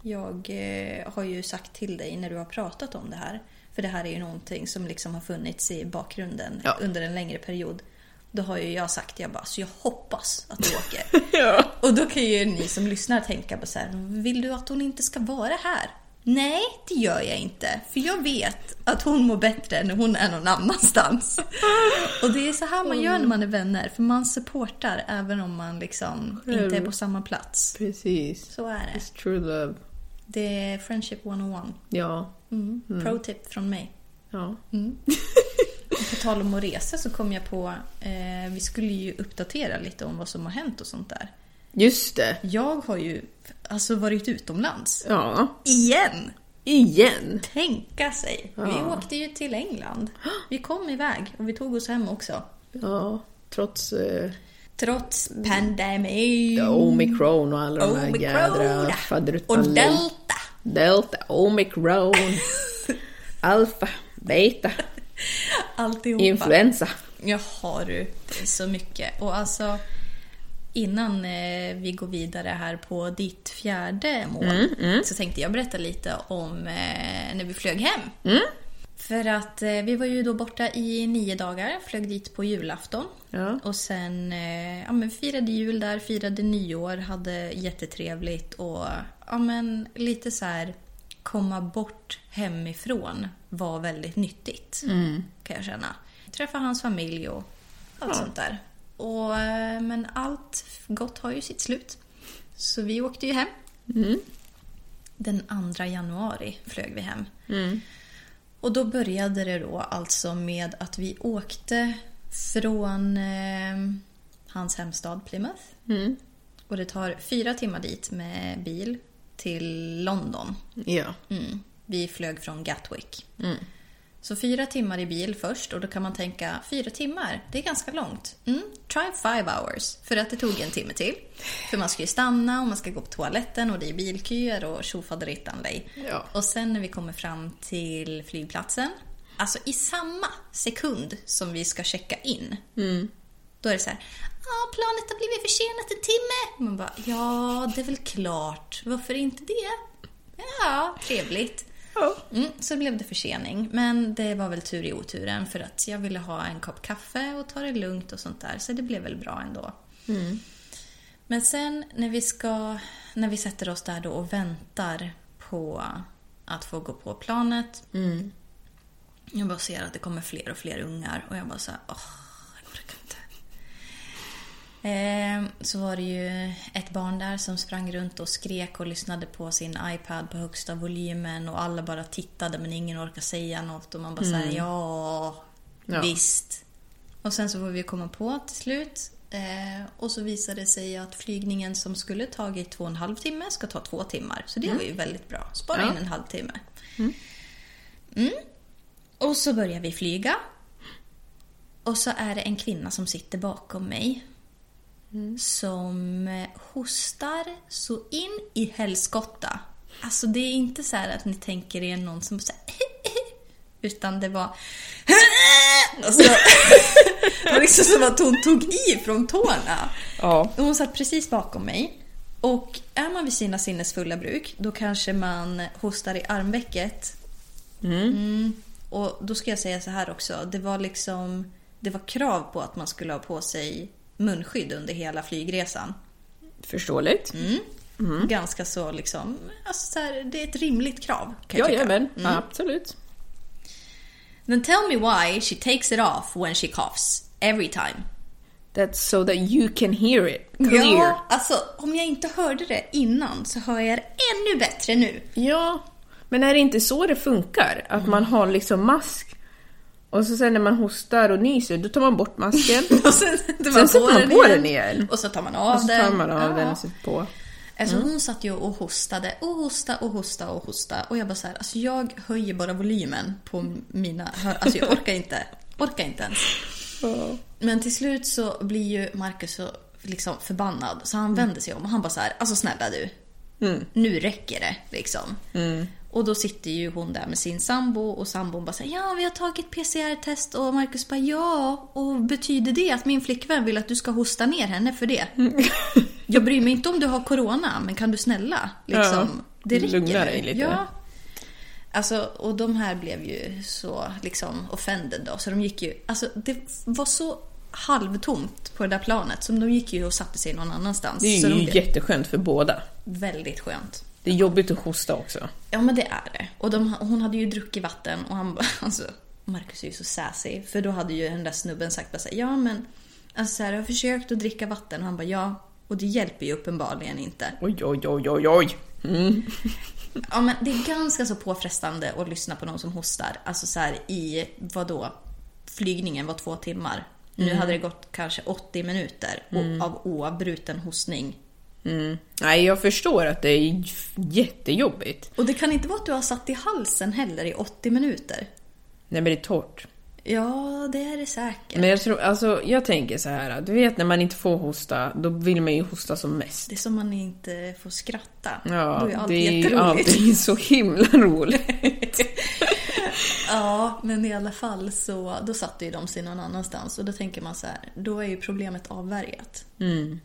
Jag eh, har ju sagt till dig när du har pratat om det här. För det här är ju någonting som liksom har funnits i bakgrunden Ja. under en längre period. Då har ju jag sagt, jag bara, så jag hoppas att du åker. Ja. Och då kan ju ni som lyssnar tänka på så här, vill du att hon inte ska vara här? Nej, det gör jag inte. För jag vet att hon mår bättre när hon är någon annanstans. Och det är så här man gör när man är vänner. För man supportar även om man liksom inte är på samma plats. Precis. Så är det. It's true love. Det är Friendship 101. Ja. Mm. Pro tip från mig. Ja. på tal om att resa så kom jag på, eh, vi skulle ju uppdatera lite om vad som har hänt och sånt där. Just det. Jag har ju alltså varit utomlands. Ja. Igen! Igen. Tänka sig! Vi Ja. åkte ju till England. Vi kom iväg och vi tog oss hem också. Ja, trots eh, Trots pandemi. omikron och alla de här Omicron. jädra faderuttan Och delta. Delta, omikron, alfa, beta, Alltihopa. influensa. Jaha du, det är så mycket. Och alltså, innan eh, vi går vidare här på ditt fjärde mål så tänkte jag berätta lite om eh, när vi flög hem. För att eh, vi var ju då borta i nio dagar, flög dit på julafton. Ja. Och sen eh, ja, men firade jul där, firade nyår, hade jättetrevligt och ja, men lite så här komma bort hemifrån var väldigt nyttigt. Kan jag känna. Träffa hans familj och allt sånt där. Och, eh, men allt gott har ju sitt slut. Så vi åkte ju hem. Den 2 januari flög vi hem. Och då började det då alltså med att vi åkte från eh, hans hemstad Plymouth. Och det tar fyra timmar dit med bil till London. Ja. Mm. Vi flög från Gatwick. Så fyra timmar i bil först och då kan man tänka fyra timmar, det är ganska långt. Mm, try five hours. För att det tog en timme till. För man ska ju stanna och man ska gå på toaletten och det är bilköer och tjofaderittan. Ja. Och sen när vi kommer fram till flygplatsen, alltså i samma sekund som vi ska checka in, då är det så här, ja planet har blivit försenat en timme. Man bara, ja det är väl klart, varför inte det? Ja, trevligt. Mm, så blev det försening. Men det var väl tur i oturen för att jag ville ha en kopp kaffe och ta det lugnt och sånt där. Så det blev väl bra ändå. Men sen när vi ska, när vi sätter oss där då och väntar på att få gå på planet. Jag bara ser att det kommer fler och fler ungar och jag bara så här, åh, jag orkar inte. Eh, så var det ju ett barn där som sprang runt och skrek och lyssnade på sin iPad på högsta volymen och alla bara tittade men ingen orkade säga något och man bara säger ja, Ja. visst. Och sen så får vi komma på till slut eh, och så visade det sig att flygningen som skulle tagit två och en halv timme ska ta två timmar. Så det var ju väldigt bra. Spara Ja. in en halvtimme. Mm. Och så börjar vi flyga. Och så är det en kvinna som sitter bakom mig. Som eh, hostar så in i helskotta. Alltså det är inte så här att ni tänker er någon som säger Utan det var... Alltså, det var liksom som att hon tog i från tårna. Ja. Och Hon satt precis bakom mig. Och är man vid sina sinnesfulla bruk, då kanske man hostar i armvecket. Mm. Och då ska jag säga så här också. Det var liksom... Det var krav på att man skulle ha på sig munskydd under hela flygresan. Förståeligt. Ganska så liksom... Alltså så här, det är ett rimligt krav. Kan jag. Jajamän, absolut. Then tell me why she takes it off when she coughs. Every time. That's so that you can hear it clear. Ja, alltså om jag inte hörde det innan så hör jag det ännu bättre nu. Ja, men är det inte så det funkar? Att man har liksom mask och så sen när man hostar och nyser, då tar man bort masken. Och sen sätter Sen man sätter på, man den, på den igen. Och så tar man av och så den. tar man av Ja. den och sätter på. Alltså hon satt ju och hostade och hosta och hosta och hosta. Och jag bara så här, alltså jag höjer bara volymen på mina hör... Alltså jag orkar inte. Orkar inte ens. Men till slut så blir ju Marcus så liksom förbannad. Så han vänder sig om och han bara så här, alltså snälla du. Nu räcker det liksom. Och då sitter ju hon där med sin sambo och sambon bara säger ja vi har tagit PCR-test och Marcus bara ja och betyder det att min flickvän vill att du ska hosta ner henne för det? Jag bryr mig inte om du har corona men kan du snälla liksom. Ja, det räcker lugna dig lite. Ja. Alltså, och de här blev ju så liksom offended då. Så de gick ju, alltså det var så halvtomt på det där planet så de gick ju och satte sig någon annanstans. Det är ju de blev jätteskönt för båda. väldigt skönt. Det är jobbigt att hosta också. Ja men det är det. Och de, hon hade ju druckit vatten och han bara, alltså Marcus är ju så sassy. För då hade ju den där snubben sagt bara så här, ja men alltså så här, jag har försökt att dricka vatten och han bara ja. Och det hjälper ju uppenbarligen inte. Oj, oj, oj, oj, oj. Ja men det är ganska så påfrestande att lyssna på någon som hostar. Alltså så här i, vadå? flygningen var två timmar. Nu hade det gått kanske 80 minuter och av oavbruten hostning. Nej, jag förstår att det är jättejobbigt. Och det kan inte vara att du har satt i halsen heller i 80 minuter. Nej, men det är torrt. Ja, det är det säkert. Men jag tror, alltså jag tänker så här, du vet när man inte får hosta, då vill man ju hosta som mest. Det är som man inte får skratta. Då Ja, är allt det är alltid så himla roligt. Ja, men i alla fall så då satte ju de sig någon annanstans och då tänker man så här, då är ju problemet avvärjat.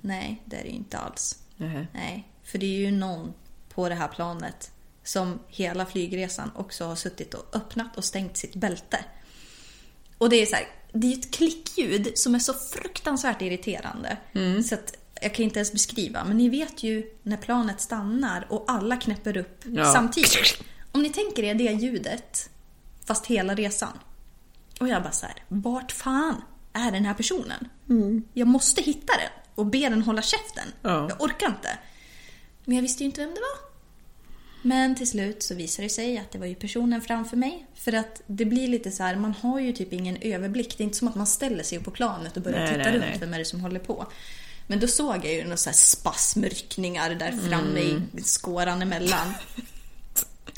Nej, det är det ju inte alls. Nähä. Nej, för det är ju någon på det här planet som hela flygresan också har suttit och öppnat och stängt sitt bälte. Och det är så här, det är ju ett klickljud som är så fruktansvärt irriterande. Så att jag kan inte ens beskriva. Men ni vet ju när planet stannar och alla knäpper upp Ja. samtidigt. Om ni tänker er det ljudet, fast hela resan. Och jag bara så här, vart fan är den här personen? Jag måste hitta den och be den hålla käften. Ja. Jag orkar inte. Men jag visste ju inte vem det var. Men till slut så visade det sig att det var ju personen framför mig. För att det blir lite så här, man har ju typ ingen överblick. Det är inte som att man ställer sig upp på planet och börjar Nej, titta nej, runt nej. vem är det som håller på. Men då såg jag ju några så här spasmryckningar där framme Mm. i skåran emellan.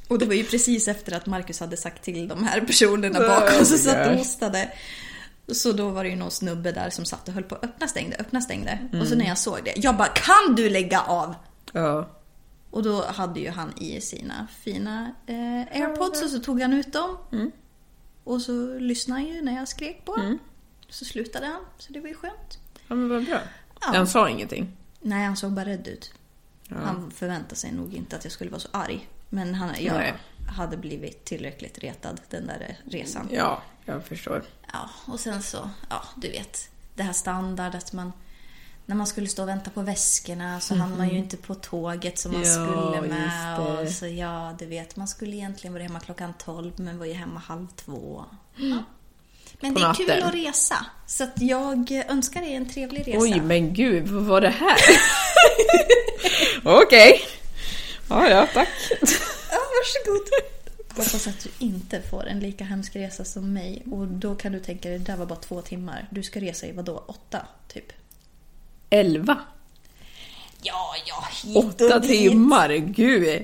Och det var ju precis efter att Marcus hade sagt till de här personerna bakom som satt och hostade. Så då var det ju någon snubbe där som satt och höll på att öppna stängde, öppna stängde. Och Mm. så när jag såg det, jag bara kan du lägga av? Ja. Och då hade ju han i sina fina eh, airpods och så tog han ut dem. Mm. Och så lyssnade han ju när jag skrek på honom. Så slutade han, så det var ju skönt. ja, men vad bra. Ja. Han sa ingenting. Nej, han såg bara rädd ut. Han förväntade sig nog inte att jag skulle vara så arg. Men han, jag Nej. Hade blivit tillräckligt retad den där resan. Ja, jag förstår. Ja, och sen så, ja du vet, det här standard att man när man skulle stå och vänta på väskorna så hann man ju inte på tåget som man Ja, skulle med. Och så ja, du vet, man skulle egentligen vara hemma klockan 12 men var ju hemma halv två. Ja. Men På det är kul natten. att resa. Så att jag önskar dig en trevlig resa. Oj, men gud, vad var det här? Okej. Ja, ja, tack. Varsågod. Hoppas att du inte får en lika hemsk resa som mig. Och då kan du tänka dig, det där var bara två timmar. Du ska resa i vadå? Åtta, typ? Elva. Ja, ja, hit Åtta och dit. timmar, gud.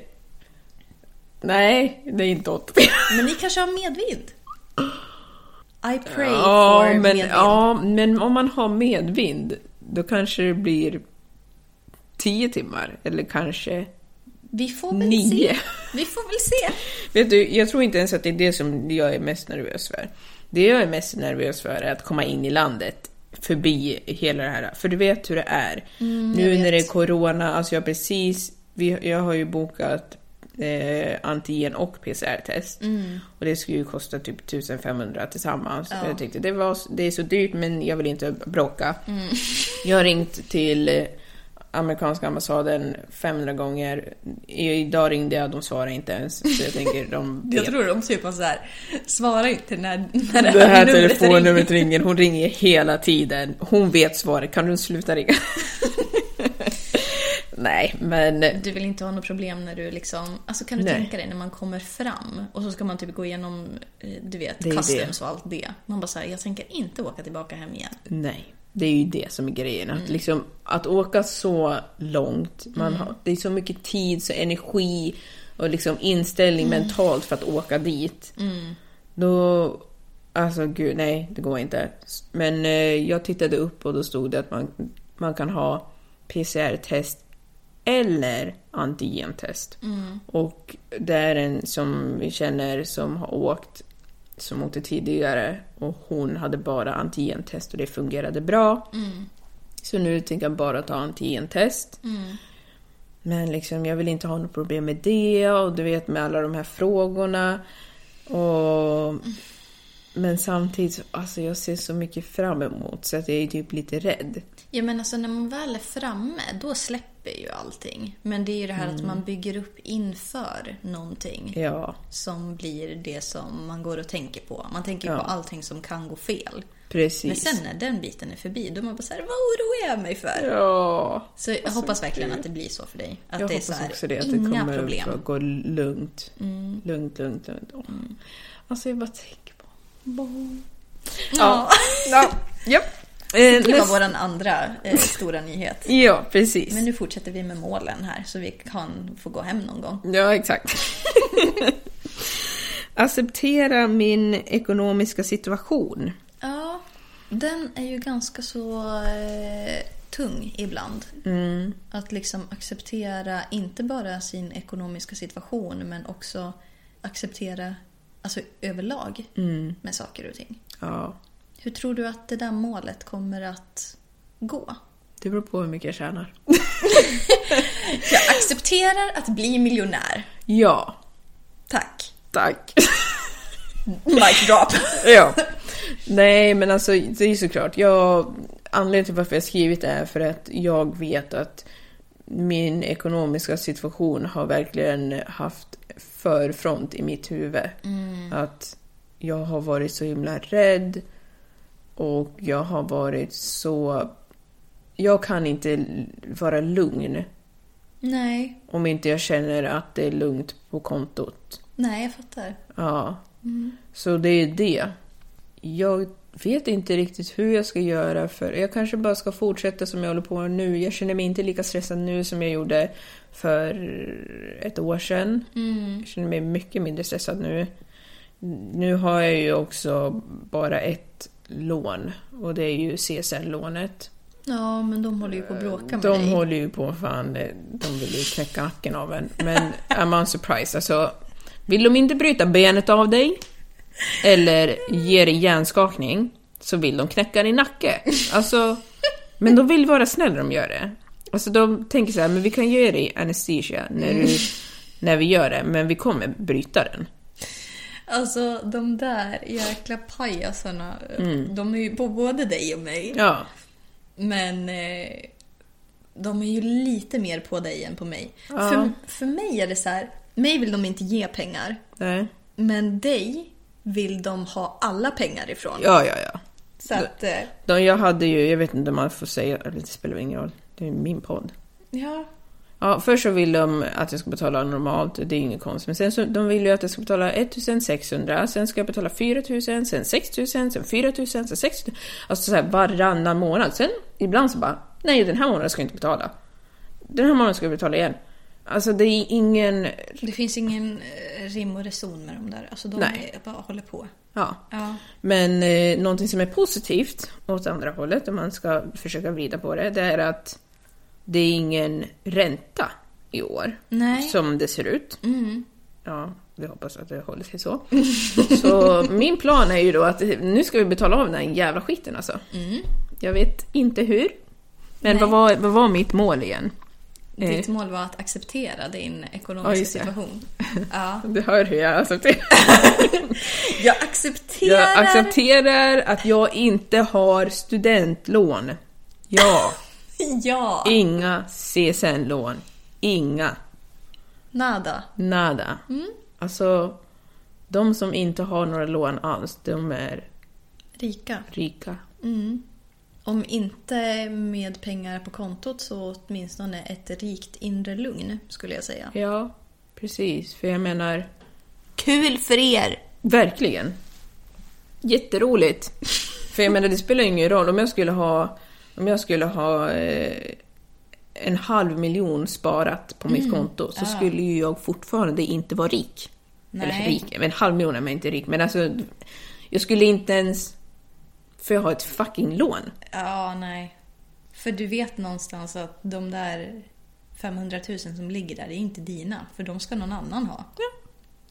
Nej, det är inte åtta timmar. Men ni kanske har medvind? I pray Ja for men, medvind. ja, men om man har medvind, då kanske det blir tio timmar. Eller kanske... Vi får väl Nio. se. Vi får väl se. Vet du, jag tror inte ens att det är det som jag är mest nervös för. Det jag är mest nervös för är att komma in i landet förbi hela det här. För du vet hur det är. nu när det är corona, alltså jag precis, vi, jag har ju bokat eh, antigen och PCR-test. Och det skulle ju kosta typ 1500 tillsammans. Så Jag tänkte det, var, det är så dyrt men jag vill inte bråka. Jag har ringt till amerikanska ambassaden 500 gånger. Idag ringde jag, de svarade inte ens. Så jag tänker de vet. Jag tror de typ var så här, svara inte när, när Det här numret telefonnumret ringer, hon ringer hela tiden. Hon vet svaret, kan du sluta ringa? Nej, men... Du vill inte ha något problem när du liksom... Alltså kan du Nej. tänka dig när man kommer fram och så ska man typ gå igenom, eh, du vet, Det customs och allt det. Man bara säger jag tänker inte åka tillbaka hem igen. Nej, det är ju det som är grejen. Att, liksom, att åka så långt, man har, det är så mycket tid, så energi och liksom inställning mentalt för att åka dit. Då, alltså gud, nej, det går inte. Men eh, jag tittade upp och då stod det att man, man kan ha PCR-test eller antigentest. Och det är en som vi känner som har åkt, som åkte tidigare och hon hade bara antigentest och det fungerade bra. Så nu tänker jag bara ta antigentest. Men liksom, jag vill inte ha något problem med det och du vet med alla de här frågorna. Och... Men samtidigt, så- alltså jag ser så mycket fram emot så att jag är typ lite rädd. Ja men alltså när man väl är framme, då släpper ju allting. Men det är ju det här att man bygger upp inför någonting. Ja, Som blir det som man går och tänker på. Man tänker Ja. på allting som kan gå fel. precis. Men sen när den biten är förbi, då är man bara såhär, vad oroar jag mig för? Ja. Så jag hoppas verkligen att det blir så för dig. Att jag det är hoppas här, också det, att det kommer problem. Mm. att gå lugnt. Lugnt, lugnt, lugnt. Åh. Alltså jag bara tänker på barn. Ja. ja. Japp. Eh, Det var näst- vår andra eh, stora nyhet. Ja, precis. Men nu fortsätter vi med målen här så vi kan få gå hem någon gång. Ja, exakt. Acceptera min ekonomiska situation. Ja, den är ju ganska så eh, tung ibland. Att liksom acceptera inte bara sin ekonomiska situation men också acceptera alltså överlag med saker och ting. Ja, Hur tror du att det där målet kommer att gå? det beror på hur mycket jag tjänar. Jag accepterar att bli miljonär. Ja, Tack. tack. Mic drop. ja. Nej, men alltså det är såklart. Jag, anledningen till varför jag skrivit det är för att jag vet att min ekonomiska situation har verkligen haft förfront i mitt huvud. Att jag har varit så himla rädd och jag har varit så... Jag kan inte vara lugn Nej, om inte jag känner att det är lugnt på kontot. nej jag fattar. Ja. Så det är det. Jag vet inte riktigt hur jag ska göra för jag kanske bara ska fortsätta som jag håller på med nu. Jag känner mig inte lika stressad nu som jag gjorde för ett år sedan. Jag känner mig mycket mindre stressad nu. Nu har jag ju också bara ett lån och det är ju CSN-lånet. Ja, men de håller ju på att bråka med De dig. håller ju på fan, de vill ju knäcka nacken av en. Men I'm unsurprised. Alltså, vill de inte bryta benet av dig eller ge dig hjärnskakning så vill de knäcka din nacke. Alltså, men de vill vara snälla när de gör det. Alltså de tänker så här, men vi kan ge dig anesthesia när, du, när vi gör det, men vi kommer bryta den. Alltså de där jäkla pajasarna, de är ju på både dig och mig. Ja, Men eh, de är ju lite mer på dig än på mig. För, för mig är det så här, mig vill de inte ge pengar. nej. Men dig vill de ha alla pengar ifrån. Ja, ja, ja. Så att, eh, De, jag hade ju, jag vet inte om man får säga, det spelar ingen roll. Det är min podd. ja. Ja, först så vill de att jag ska betala normalt, det är inget konstigt. Men sen så de vill ju att jag ska betala 1600, sen ska jag betala 4000, sen 6000, sen 4000, sen 6000. Alltså så här varannan månad. Sen ibland så bara, nej den här månaden ska jag inte betala. Den här månaden ska jag betala igen. Alltså det är ingen... Det finns ingen eh, rim och reson med de där. Alltså de Nej. bara håller på. Ja. Ja. Men eh, någonting som är positivt åt andra hållet, om man ska försöka vrida på det, det är att det är ingen ränta i år. Nej. Som det ser ut. Ja, vi hoppas att det håller sig så. Så min plan är ju då att nu ska vi betala av den här jävla skiten alltså. Jag vet inte hur. Men vad var, vad var mitt mål igen? Ditt Eh, mål var att acceptera din Ja, ekonomiska det. situation. Ja. Du hör hur jag accepterar. Jag accepterar... Jag accepterar att jag inte har studentlån. Ja, Ja. inga CSN-lån. Inga. Nada. Nada. Alltså, de som inte har några lån alls, de är Rika. rika. Om inte med pengar på kontot så åtminstone ett rikt inre lugn skulle jag säga. Ja, precis. För jag menar, Kul för er! verkligen. Jätteroligt. För jag menar, det spelar ingen roll om jag skulle ha, om jag skulle ha eh, en halv miljon sparat på mitt konto så skulle ju jag fortfarande inte vara rik. Eller Nej. rik, men en halv miljon är man inte rik. Men alltså, jag skulle inte ens... För jag har ett fucking lån. Ja, nej. För du vet någonstans att de där 500 000 som ligger där, det är inte dina. För de ska någon annan ha.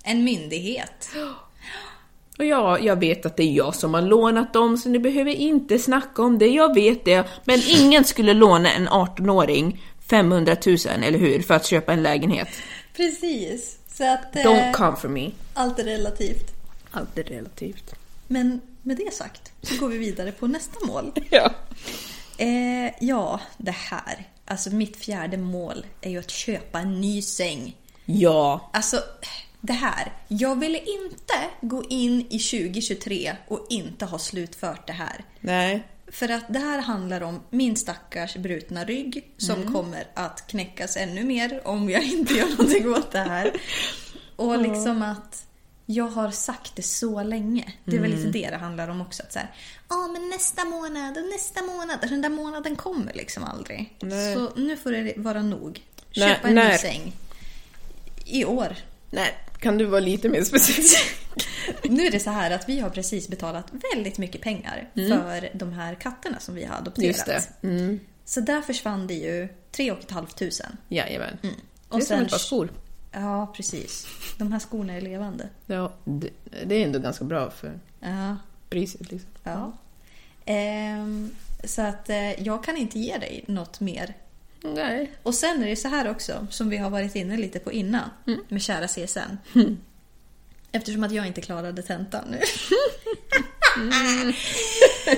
En myndighet. Och ja, jag vet att det är jag som har lånat dem, så ni behöver inte snacka om det, jag vet det. Men ingen skulle låna en 18-åring 500 000, eller hur? För att köpa en lägenhet. Precis. Så att eh, Don't come for me. allt är relativt. Allt är relativt. Men med det sagt så går vi vidare på nästa mål. Ja. Eh, ja, det här. Alltså mitt fjärde mål är ju att köpa en ny säng. Ja. Alltså, det här. Jag ville inte gå in i 2023 och inte ha slutfört det här. Nej. För att det här handlar om min stackars brutna rygg som kommer att knäckas ännu mer om jag inte gör någonting åt det här. Och liksom att jag har sagt det så länge. Det är väl Mm. lite det det handlar om också. Att så ja men nästa månad och nästa månad. Alltså, Den där månaden kommer liksom aldrig. Nej. Så nu får det vara nog. Köpa en ny säng. I år. Nej, kan du vara lite mer specifik? Nu är det så här att vi har precis betalat väldigt mycket pengar för de här katterna som vi har adopterat. Mm. Mm. Så där försvann det ju 3 500. Jajamän. Och det är som sen- ett par skor. Ja, precis. De här skorna är levande. Ja, det, det är ändå ganska bra för Ja. priset liksom. ja. Ehm, så att eh, jag kan inte ge dig något mer. Nej. Och sen är det så här också, som vi har varit inne lite på innan, med kära CSN. Eftersom att jag inte klarade tentan nu.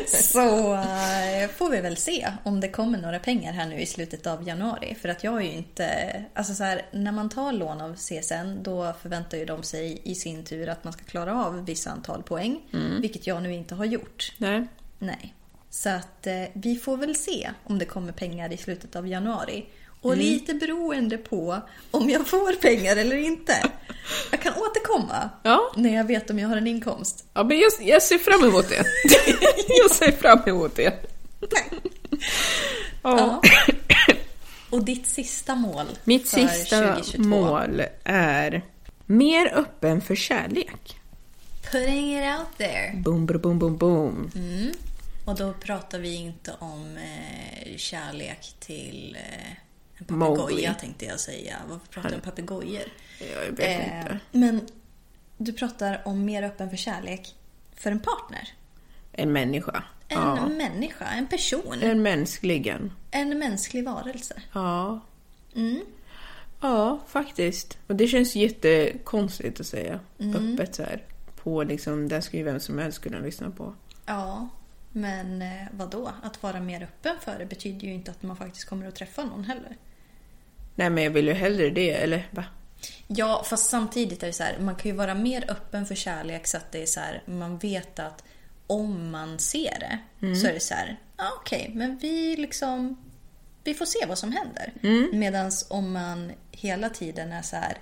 så eh, får vi väl se om det kommer några pengar här nu i slutet av januari. För att jag är ju inte... Alltså så här, när man tar lån av CSN då förväntar ju de sig i sin tur att man ska klara av vissa antal poäng. Vilket jag nu inte har gjort. Nej. Nej. Så att eh, vi får väl se om det kommer pengar i slutet av januari. Och lite beroende på om jag får pengar eller inte. Jag kan återkomma Ja. när jag vet om jag har en inkomst. Ja, men jag, jag ser fram emot det. jag ser fram emot det. Ja. Ja. Och ditt sista mål Mitt för sista 2022? mål är mer öppen för kärlek. Putting it out there. Boom, boom, boom, boom, boom. Och då pratar vi inte om eh, kärlek till eh, en papegoja tänkte jag säga. Varför pratar jag om papegojor? Jag vet Eh, inte. Men du pratar om mer öppen för kärlek för en partner. En människa. En Ja. människa, en person. En mänskligen. En mänsklig varelse. Ja. Mm. Ja, faktiskt. Och det känns jättekonstigt att säga Mm. öppet så här. På liksom, det skulle ju vem som helst kunna lyssna på. Ja, men eh, vad då? Att vara mer öppen för det betyder ju inte att man faktiskt kommer att träffa någon heller. Nej, men jag vill ju hellre det, eller va? Ja, fast samtidigt är det så här, man kan ju vara mer öppen för kärlek så att det är så här, man vet att om man ser det så är det så här, ja okej, men vi liksom, vi får se vad som händer. Medan om man hela tiden är så här,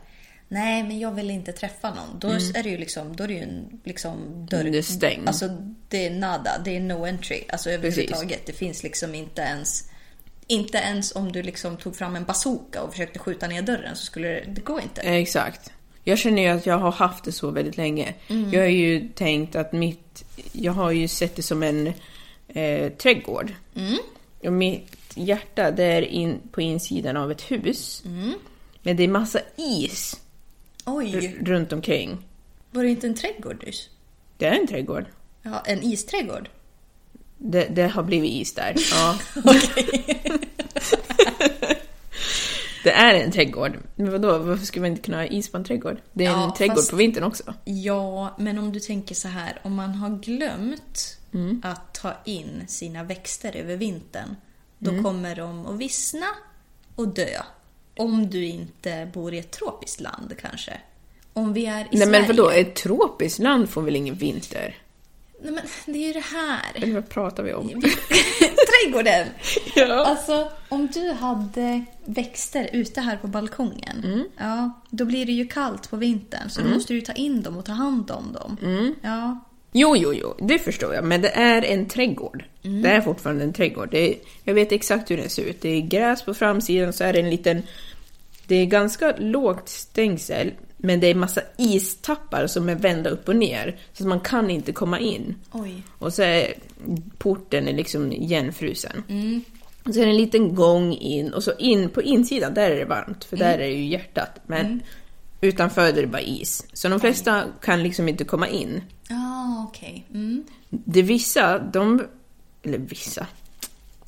nej men jag vill inte träffa någon, då är det ju liksom, då är det ju en liksom dörr. Det är stängt. Alltså det är nada, det är no entry, alltså överhuvudtaget. Det finns liksom inte ens inte ens om du liksom tog fram en bazooka och försökte skjuta ner dörren så skulle det, det går inte. Exakt. Jag känner ju att jag har haft det så väldigt länge. Mm. Jag har ju tänkt att mitt... Jag har ju sett det som en eh, trädgård. Mm. Och mitt hjärta, det är in, på insidan av ett hus. Mm. Men det är massa is Oj, runt omkring. var det inte en trädgård nyss? Det är en trädgård. Ja, en isträdgård. Det, det har blivit is där. Ja. det är en trädgård. Men vadå, varför skulle man inte kunna ha is på en trädgård? Det är en Ja, trädgård fast- på vintern också. Ja, men om du tänker så här, om man har glömt Mm. att ta in sina växter över vintern, då Mm. kommer de att vissna och dö. Om du inte bor i ett tropiskt land kanske. Om vi är i Nej Sverige. men vadå, ett tropiskt land får väl ingen vinter? Nej, men det är ju det här. Eller vad pratar vi om? Trädgården! Ja. Alltså, om du hade växter ute här på balkongen, Mm. ja, då blir det ju kallt på vintern. Så då måste du ta in dem och ta hand om dem. Mm. Ja, Jo, jo, jo, det förstår jag. Men det är en trädgård. Det är fortfarande en trädgård. Det är, jag vet exakt hur den ser ut. Det är gräs på framsidan, så är det en liten... Det är ganska lågt stängsel, men det är massa istappar som är vända upp och ner. Så att man kan inte komma in. oj. Och så är porten är liksom igenfrusen. Och så är det en liten gång in och så in på insidan, där är det varmt för där är ju hjärtat. Men utanför är det bara is. Så de flesta kan liksom inte komma in. Ja, okej. Mm. Det vissa, de... Eller vissa.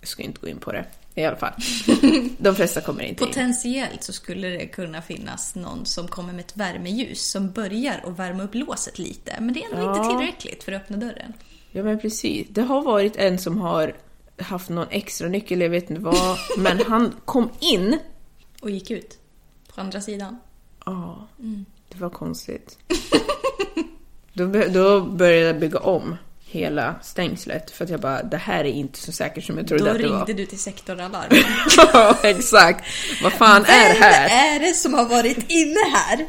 Jag ska inte gå in på det. I alla fall. De flesta kommer inte in. Potentiellt så skulle det kunna finnas någon som kommer med ett värmeljus som börjar att värma upp låset lite. Men det är ändå Ja. inte tillräckligt för att öppna dörren. Ja men precis. Det har varit en som har haft någon extra nyckel, jag vet inte vad. Men han kom in. Och gick ut på andra sidan. Ja, det var konstigt. Då, då började jag bygga om hela stängslet för att jag bara, det här är inte så säkert som jag trodde Då att det var. ringde du till sektoralarm. Ja, exakt. Vad fan är det här? Vem är det som har varit inne här?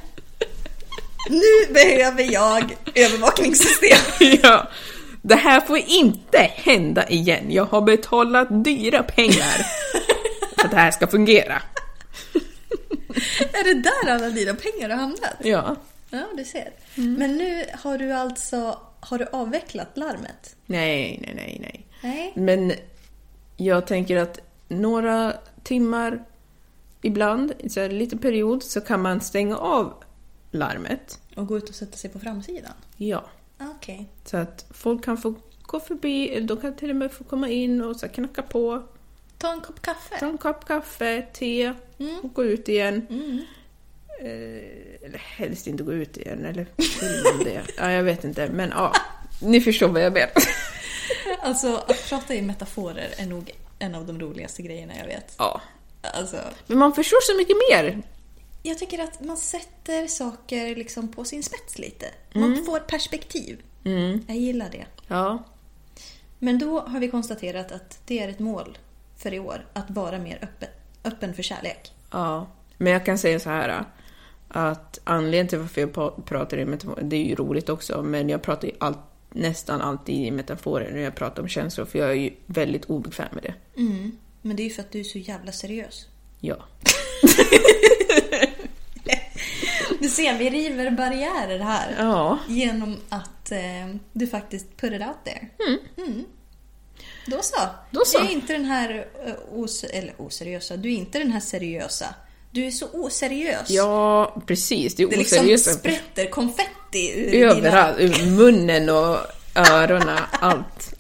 Nu behöver jag övervakningssystem. ja. Det här får inte hända igen. Jag har betalat dyra pengar för att det här ska fungera. Är det där alla dina pengar har hamnat? Ja. Ja, du ser. Men nu har du alltså har du avvecklat larmet? Nej, nej, nej, nej. Nej. Men jag tänker att några timmar ibland, så en liten period, så kan man stänga av larmet. Och gå ut och sätta sig på framsidan? Ja. Okej. Så att folk kan få gå förbi, eller de kan till och med få komma in och så knacka på, Ta en kopp kaffe. ta en kopp kaffe, te och gå ut igen. Eh, eller helst inte gå ut igen, eller man det? Ja, jag vet inte, men ja. Ni förstår vad jag menar. Alltså, att prata i metaforer är nog en av de roligaste grejerna jag vet. Ja. Alltså, Men man förstår så mycket mer. jag tycker att man sätter saker liksom på sin spets lite. Man får perspektiv. Jag gillar det. Ja. Men då har vi konstaterat att det är ett mål för i år, att vara mer öppen, öppen för kärlek. Ja. Men jag kan säga så här. Att anledningen till varför jag pratar i metaforer, det är ju roligt också, men jag pratar ju allt, nästan alltid i metaforer när jag pratar om känslor, för jag är ju väldigt obekväm med det. Men det är ju för att du är så jävla seriös. Ja. Du ser, vi river barriärer här. Ja. Genom att eh, du faktiskt put it out there. Mm. Då så. Då så. Du är inte den här eh, os eller oseriösa, du är inte den här seriösa. Du är så oseriös. Ja, precis. Det är det liksom sprätter konfetti ur dina... Överallt. Ur munnen och öronen, allt.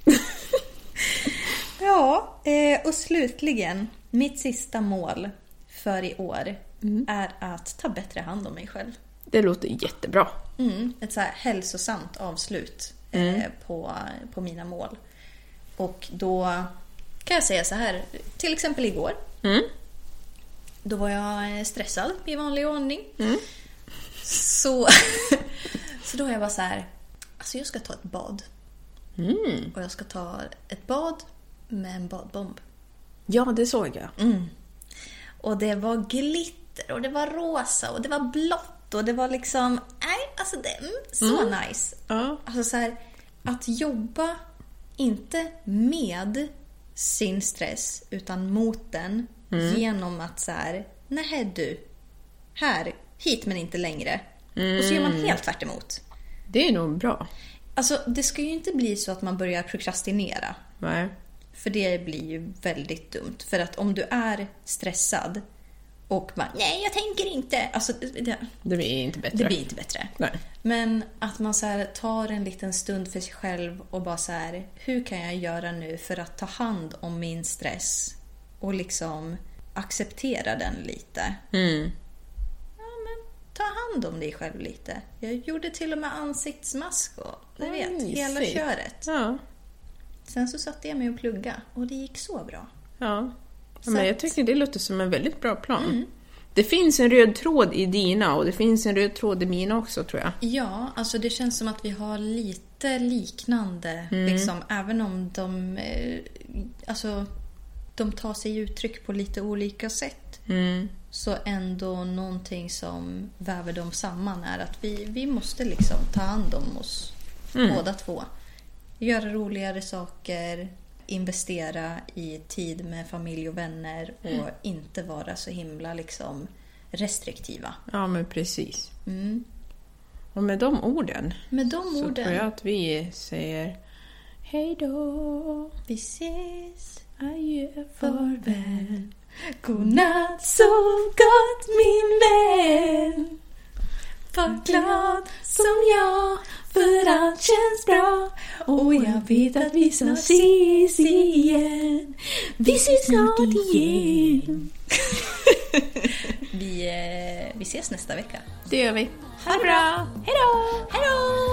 Ja, eh, och slutligen, mitt sista mål för i år Mm. är att ta bättre hand om mig själv. Det låter jättebra. Mm, ett så här hälsosamt avslut eh, på, på mina mål. Och då kan jag säga så här, till exempel igår. Då var jag eh, stressad i vanlig ordning. Så, så då är jag bara så här, alltså jag ska ta ett bad. Och jag ska ta ett bad med en badbomb. Ja, det såg jag. Och det var glitter och det var rosa och det var blått och det var liksom... Nej, alltså det mm, så nice. Ja. Alltså så här, att jobba inte med sin stress utan mot den genom att så här, nej du, här, hit men inte längre. Och så gör man helt tvärt emot. Det är nog bra. Alltså det ska ju inte bli så att man börjar prokrastinera. Nej. För det blir ju väldigt dumt. För att om du är stressad och bara nej jag tänker inte. Alltså det, det, Det blir inte bättre. det blir inte bättre. Nej. Men att man så här tar en liten stund för sig själv och bara så här, hur kan jag göra nu för att ta hand om min stress och liksom acceptera den lite. Mm. Ja, men ta hand om dig själv lite. Jag gjorde till och med ansiktsmask och du vet, Oj, hela köret. Ja. Sen så satte jag mig och plugga och det gick så bra. Ja. Så Men jag tycker det låter som en väldigt bra plan. Det finns en röd tråd i dina och det finns en röd tråd i mina också tror jag. Ja, alltså det känns som att vi har lite liknande, liksom, även om de, eh, alltså, de tar sig uttryck på lite olika sätt. Så ändå någonting som väver dem samman är att vi, vi måste liksom ta hand om oss båda två. Göra roligare saker, investera i tid med familj och vänner och inte vara så himla liksom restriktiva. Ja men precis. Och med de orden Med de så orden. tror jag att vi säger hej då, Vi ses. Adjö, Farväl. Godnatt, sov gott min vän. Var glad som jag, för allt känns bra. Och jag vet att vi snart ses igen. Vi ses snart igen. vi, eh, vi ses nästa vecka. Det gör vi. Ha det bra! Hej då! Hej då!